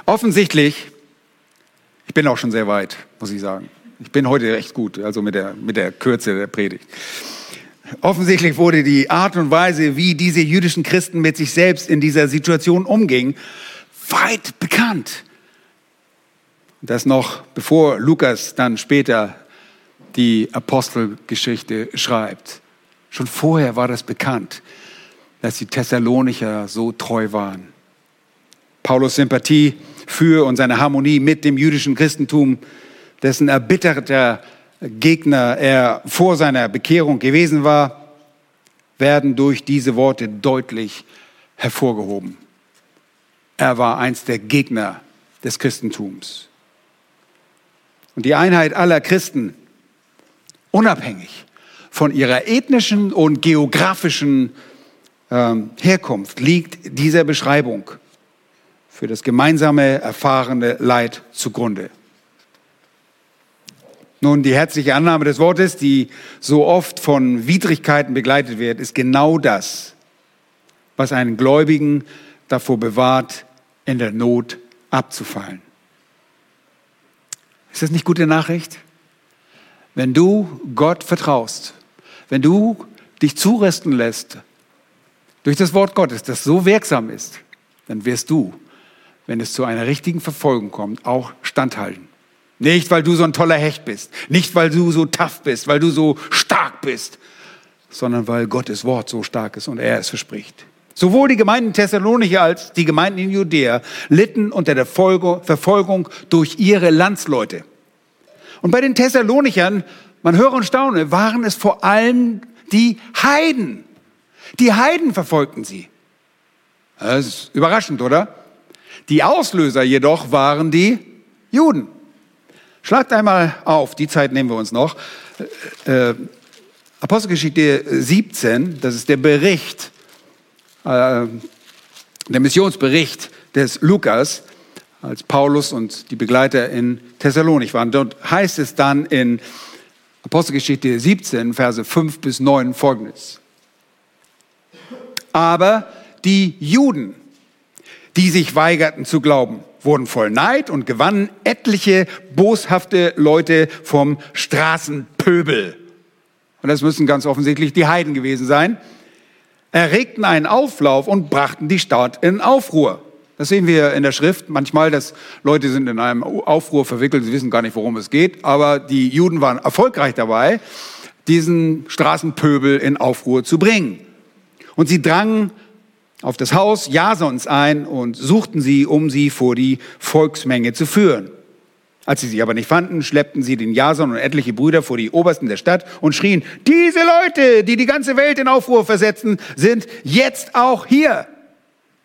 Offensichtlich ich bin auch schon sehr weit, muss ich sagen. Ich bin heute recht gut, also mit der, mit der Kürze der Predigt. Offensichtlich wurde die Art und Weise, wie diese jüdischen Christen mit sich selbst in dieser Situation umgingen, weit bekannt. Das noch bevor Lukas dann später die Apostelgeschichte schreibt. Schon vorher war das bekannt, dass die Thessalonicher so treu waren. Paulus Sympathie für und seine Harmonie mit dem jüdischen Christentum, dessen erbitterter Gegner er vor seiner Bekehrung gewesen war, werden durch diese Worte deutlich hervorgehoben. Er war eins der Gegner des Christentums. Und die Einheit aller Christen, unabhängig von ihrer ethnischen und geografischen ähm, Herkunft, liegt dieser Beschreibung für das gemeinsame erfahrene Leid zugrunde. Nun, die herzliche Annahme des Wortes, die so oft von Widrigkeiten begleitet wird, ist genau das, was einen Gläubigen davor bewahrt, in der Not abzufallen. Ist das nicht gute Nachricht? Wenn du Gott vertraust, wenn du dich zurüsten lässt durch das Wort Gottes, das so wirksam ist, dann wirst du wenn es zu einer richtigen Verfolgung kommt, auch standhalten. Nicht, weil du so ein toller Hecht bist, nicht, weil du so tough bist, weil du so stark bist, sondern weil Gottes Wort so stark ist und er es verspricht. Sowohl die Gemeinden Thessalonicher als die Gemeinden in Judäa litten unter der Verfolgung durch ihre Landsleute. Und bei den Thessalonichern, man höre und staune, waren es vor allem die Heiden. Die Heiden verfolgten sie. Das ist überraschend, oder? Die Auslöser jedoch waren die Juden. Schlagt einmal auf, die Zeit nehmen wir uns noch. Äh, äh Apostelgeschichte 17, das ist der Bericht, äh, der Missionsbericht des Lukas, als Paulus und die Begleiter in Thessalonik waren. Dort heißt es dann in Apostelgeschichte 17, Verse 5 bis 9 folgendes. Aber die Juden, die sich weigerten zu glauben, wurden voll Neid und gewannen etliche boshafte Leute vom Straßenpöbel. Und das müssen ganz offensichtlich die Heiden gewesen sein. Erregten einen Auflauf und brachten die Stadt in Aufruhr. Das sehen wir in der Schrift manchmal, dass Leute sind in einem Aufruhr verwickelt, sie wissen gar nicht, worum es geht, aber die Juden waren erfolgreich dabei, diesen Straßenpöbel in Aufruhr zu bringen. Und sie drangen auf das Haus Jasons ein und suchten sie, um sie vor die Volksmenge zu führen. Als sie sie aber nicht fanden, schleppten sie den Jason und etliche Brüder vor die Obersten der Stadt und schrien, diese Leute, die die ganze Welt in Aufruhr versetzen, sind jetzt auch hier.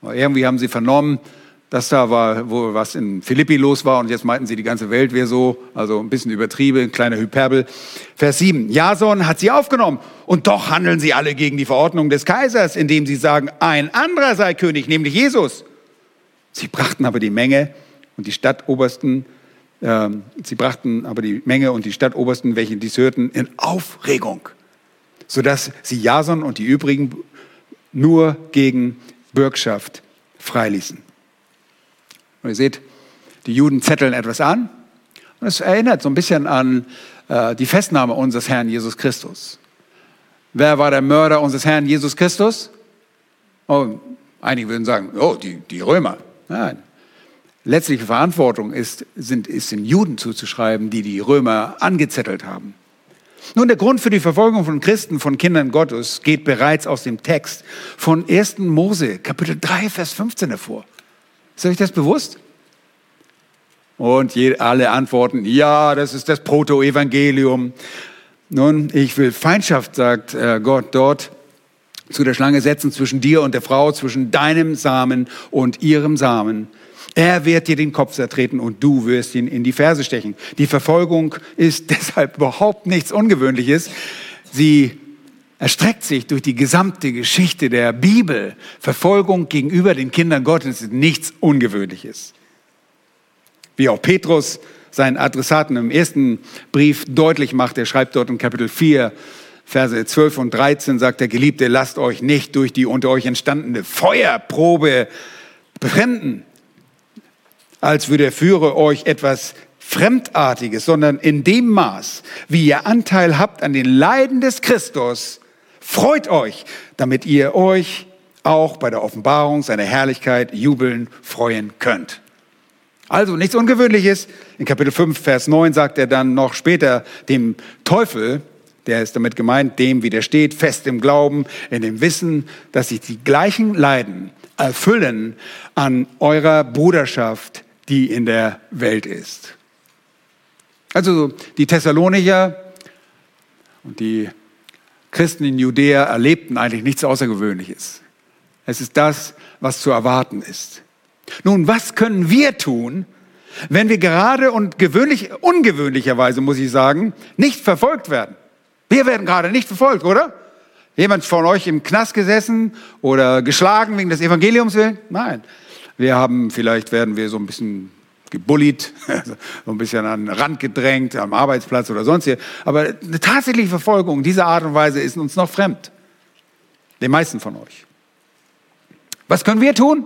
Irgendwie haben sie vernommen, dass da war, wo was in Philippi los war und jetzt meinten sie, die ganze Welt wäre so, also ein bisschen übertrieben, ein kleiner Hyperbel. Vers 7, Jason hat sie aufgenommen und doch handeln sie alle gegen die Verordnung des Kaisers, indem sie sagen, ein anderer sei König, nämlich Jesus. Sie brachten aber die Menge und die Stadtobersten, äh, sie brachten aber die Menge und die Stadtobersten, welche dies hörten, in Aufregung, sodass sie Jason und die übrigen nur gegen Bürgschaft freiließen. Und ihr seht, die Juden zetteln etwas an. Und es erinnert so ein bisschen an äh, die Festnahme unseres Herrn Jesus Christus. Wer war der Mörder unseres Herrn Jesus Christus? Oh, einige würden sagen, oh, die, die Römer. Nein. letztliche Verantwortung ist, sind, ist den Juden zuzuschreiben, die die Römer angezettelt haben. Nun, der Grund für die Verfolgung von Christen, von Kindern Gottes, geht bereits aus dem Text von 1. Mose, Kapitel 3, Vers 15 hervor. Ist euch das bewusst? Und alle antworten, ja, das ist das Protoevangelium. Nun, ich will Feindschaft, sagt äh, Gott dort, zu der Schlange setzen zwischen dir und der Frau, zwischen deinem Samen und ihrem Samen. Er wird dir den Kopf zertreten und du wirst ihn in die Ferse stechen. Die Verfolgung ist [laughs] deshalb überhaupt nichts Ungewöhnliches. Sie erstreckt sich durch die gesamte Geschichte der Bibel. Verfolgung gegenüber den Kindern Gottes ist nichts Ungewöhnliches. Wie auch Petrus seinen Adressaten im ersten Brief deutlich macht, er schreibt dort in Kapitel 4, Verse 12 und 13, sagt der Geliebte, lasst euch nicht durch die unter euch entstandene Feuerprobe befremden, als würde der Führer euch etwas Fremdartiges, sondern in dem Maß, wie ihr Anteil habt an den Leiden des Christus, freut euch, damit ihr euch auch bei der Offenbarung seiner Herrlichkeit jubeln, freuen könnt. Also nichts Ungewöhnliches. In Kapitel 5, Vers 9 sagt er dann noch später dem Teufel, der ist damit gemeint, dem widersteht, fest im Glauben, in dem Wissen, dass sich die gleichen Leiden erfüllen an eurer Bruderschaft, die in der Welt ist. Also die Thessalonicher und die Christen in Judäa erlebten eigentlich nichts Außergewöhnliches. Es ist das, was zu erwarten ist. Nun, was können wir tun, wenn wir gerade und gewöhnlich, ungewöhnlicherweise, muss ich sagen, nicht verfolgt werden? Wir werden gerade nicht verfolgt, oder? Jemand von euch im Knast gesessen oder geschlagen wegen des Evangeliums willen? Nein. Wir haben, vielleicht werden wir so ein bisschen gebullied, [laughs] so ein bisschen an den Rand gedrängt, am Arbeitsplatz oder sonst hier. Aber eine tatsächliche Verfolgung dieser Art und Weise ist uns noch fremd. Den meisten von euch. Was können wir tun?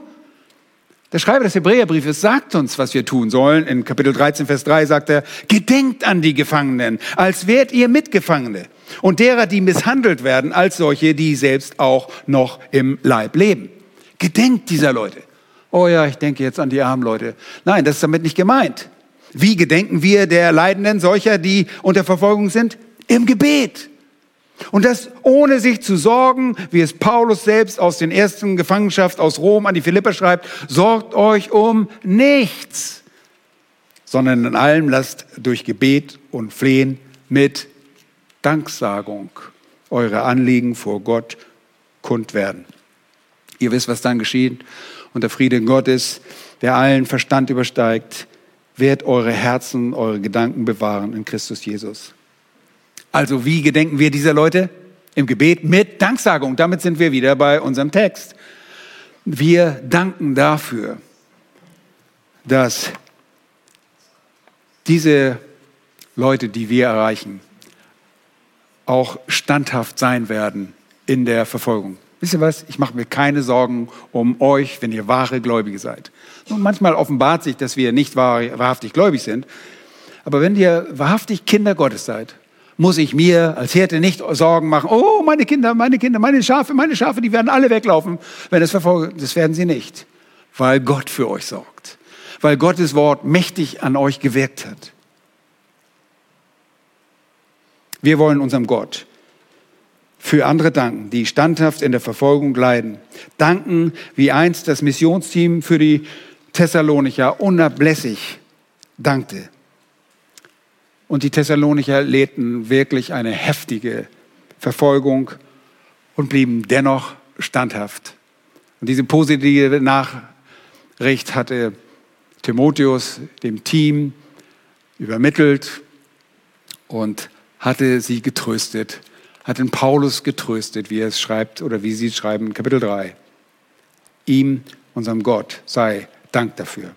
Der Schreiber des Hebräerbriefes sagt uns, was wir tun sollen. In Kapitel 13, Vers 3 sagt er, gedenkt an die Gefangenen, als wärt ihr Mitgefangene und derer, die misshandelt werden, als solche, die selbst auch noch im Leib leben. Gedenkt dieser Leute. Oh ja, ich denke jetzt an die armen Leute. Nein, das ist damit nicht gemeint. Wie gedenken wir der Leidenden, solcher, die unter Verfolgung sind? Im Gebet. Und das ohne sich zu sorgen, wie es Paulus selbst aus den ersten Gefangenschaft aus Rom an die Philipper schreibt, sorgt euch um nichts, sondern in allem lasst durch Gebet und Flehen mit Danksagung eure Anliegen vor Gott kund werden. Ihr wisst, was dann geschieht. Und der Friede Gottes, der allen Verstand übersteigt, wird eure Herzen, eure Gedanken bewahren in Christus Jesus. Also wie gedenken wir dieser Leute? Im Gebet mit Danksagung. Damit sind wir wieder bei unserem Text. Wir danken dafür, dass diese Leute, die wir erreichen, auch standhaft sein werden in der Verfolgung. Wisst ihr was? Ich mache mir keine Sorgen um euch, wenn ihr wahre Gläubige seid. Und manchmal offenbart sich, dass wir nicht wahrhaftig gläubig sind. Aber wenn ihr wahrhaftig Kinder Gottes seid, muss ich mir als Hirte nicht Sorgen machen, oh, meine Kinder, meine Kinder, meine Schafe, meine Schafe, die werden alle weglaufen, wenn es verfolgt. Das werden sie nicht, weil Gott für euch sorgt, weil Gottes Wort mächtig an euch gewirkt hat. Wir wollen unserem Gott für andere danken, die standhaft in der Verfolgung leiden. Danken, wie einst das Missionsteam für die Thessalonicher unablässig dankte. Und die Thessalonicher lehnten wirklich eine heftige Verfolgung und blieben dennoch standhaft. Und diese positive Nachricht hatte Timotheus dem Team übermittelt und hatte sie getröstet, hat den Paulus getröstet, wie er es schreibt oder wie sie es schreiben Kapitel 3. Ihm, unserem Gott, sei Dank dafür.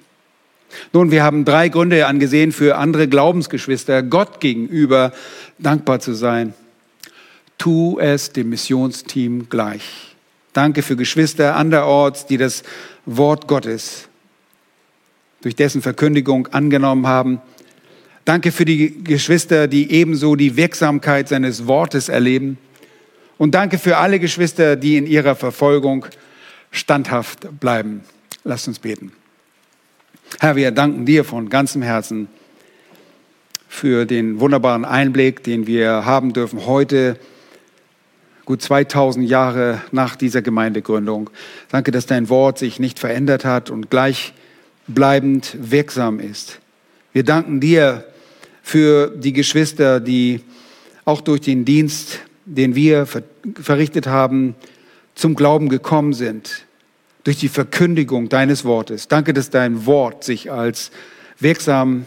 Nun, wir haben drei Gründe angesehen für andere Glaubensgeschwister, Gott gegenüber dankbar zu sein. Tu es dem Missionsteam gleich. Danke für Geschwister anderorts, die das Wort Gottes durch dessen Verkündigung angenommen haben. Danke für die Geschwister, die ebenso die Wirksamkeit seines Wortes erleben. Und danke für alle Geschwister, die in ihrer Verfolgung standhaft bleiben. Lasst uns beten. Herr, wir danken dir von ganzem Herzen für den wunderbaren Einblick, den wir haben dürfen heute, gut 2000 Jahre nach dieser Gemeindegründung. Danke, dass dein Wort sich nicht verändert hat und gleichbleibend wirksam ist. Wir danken dir für die Geschwister, die auch durch den Dienst, den wir verrichtet haben, zum Glauben gekommen sind durch die Verkündigung deines Wortes. Danke, dass dein Wort sich als wirksam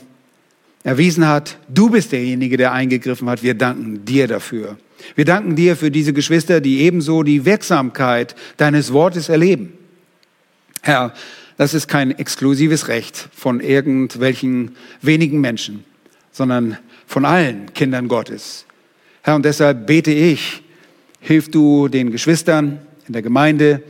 erwiesen hat. Du bist derjenige, der eingegriffen hat. Wir danken dir dafür. Wir danken dir für diese Geschwister, die ebenso die Wirksamkeit deines Wortes erleben. Herr, das ist kein exklusives Recht von irgendwelchen wenigen Menschen, sondern von allen Kindern Gottes. Herr, und deshalb bete ich, hilf du den Geschwistern in der Gemeinde,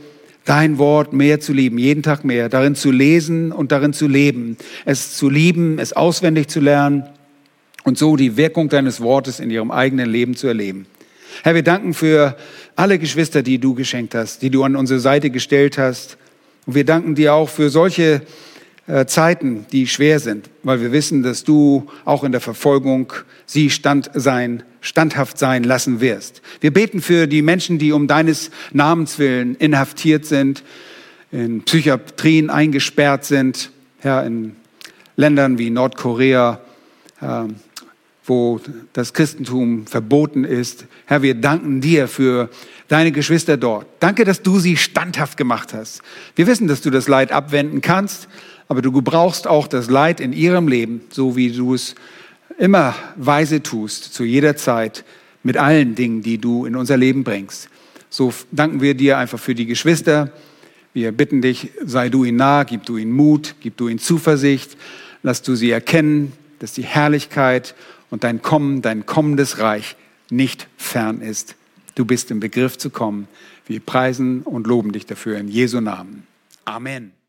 dein Wort mehr zu lieben, jeden Tag mehr, darin zu lesen und darin zu leben, es zu lieben, es auswendig zu lernen und so die Wirkung deines Wortes in ihrem eigenen Leben zu erleben. Herr, wir danken für alle Geschwister, die du geschenkt hast, die du an unsere Seite gestellt hast. Und wir danken dir auch für solche äh, Zeiten, die schwer sind, weil wir wissen, dass du auch in der Verfolgung sie stand sein, standhaft sein lassen wirst. Wir beten für die Menschen, die um deines Namens willen inhaftiert sind, in Psychiatrien eingesperrt sind, ja, in Ländern wie Nordkorea, äh, wo das Christentum verboten ist. Herr, wir danken dir für deine Geschwister dort. Danke, dass du sie standhaft gemacht hast. Wir wissen, dass du das Leid abwenden kannst, aber du gebrauchst auch das Leid in ihrem Leben, so wie du es immer weise tust, zu jeder Zeit, mit allen Dingen, die du in unser Leben bringst. So danken wir dir einfach für die Geschwister. Wir bitten dich, sei du ihnen nah, gib du ihnen Mut, gib du ihnen Zuversicht, lass du sie erkennen, dass die Herrlichkeit und dein Kommen, dein kommendes Reich nicht fern ist. Du bist im Begriff zu kommen. Wir preisen und loben dich dafür in Jesu Namen. Amen.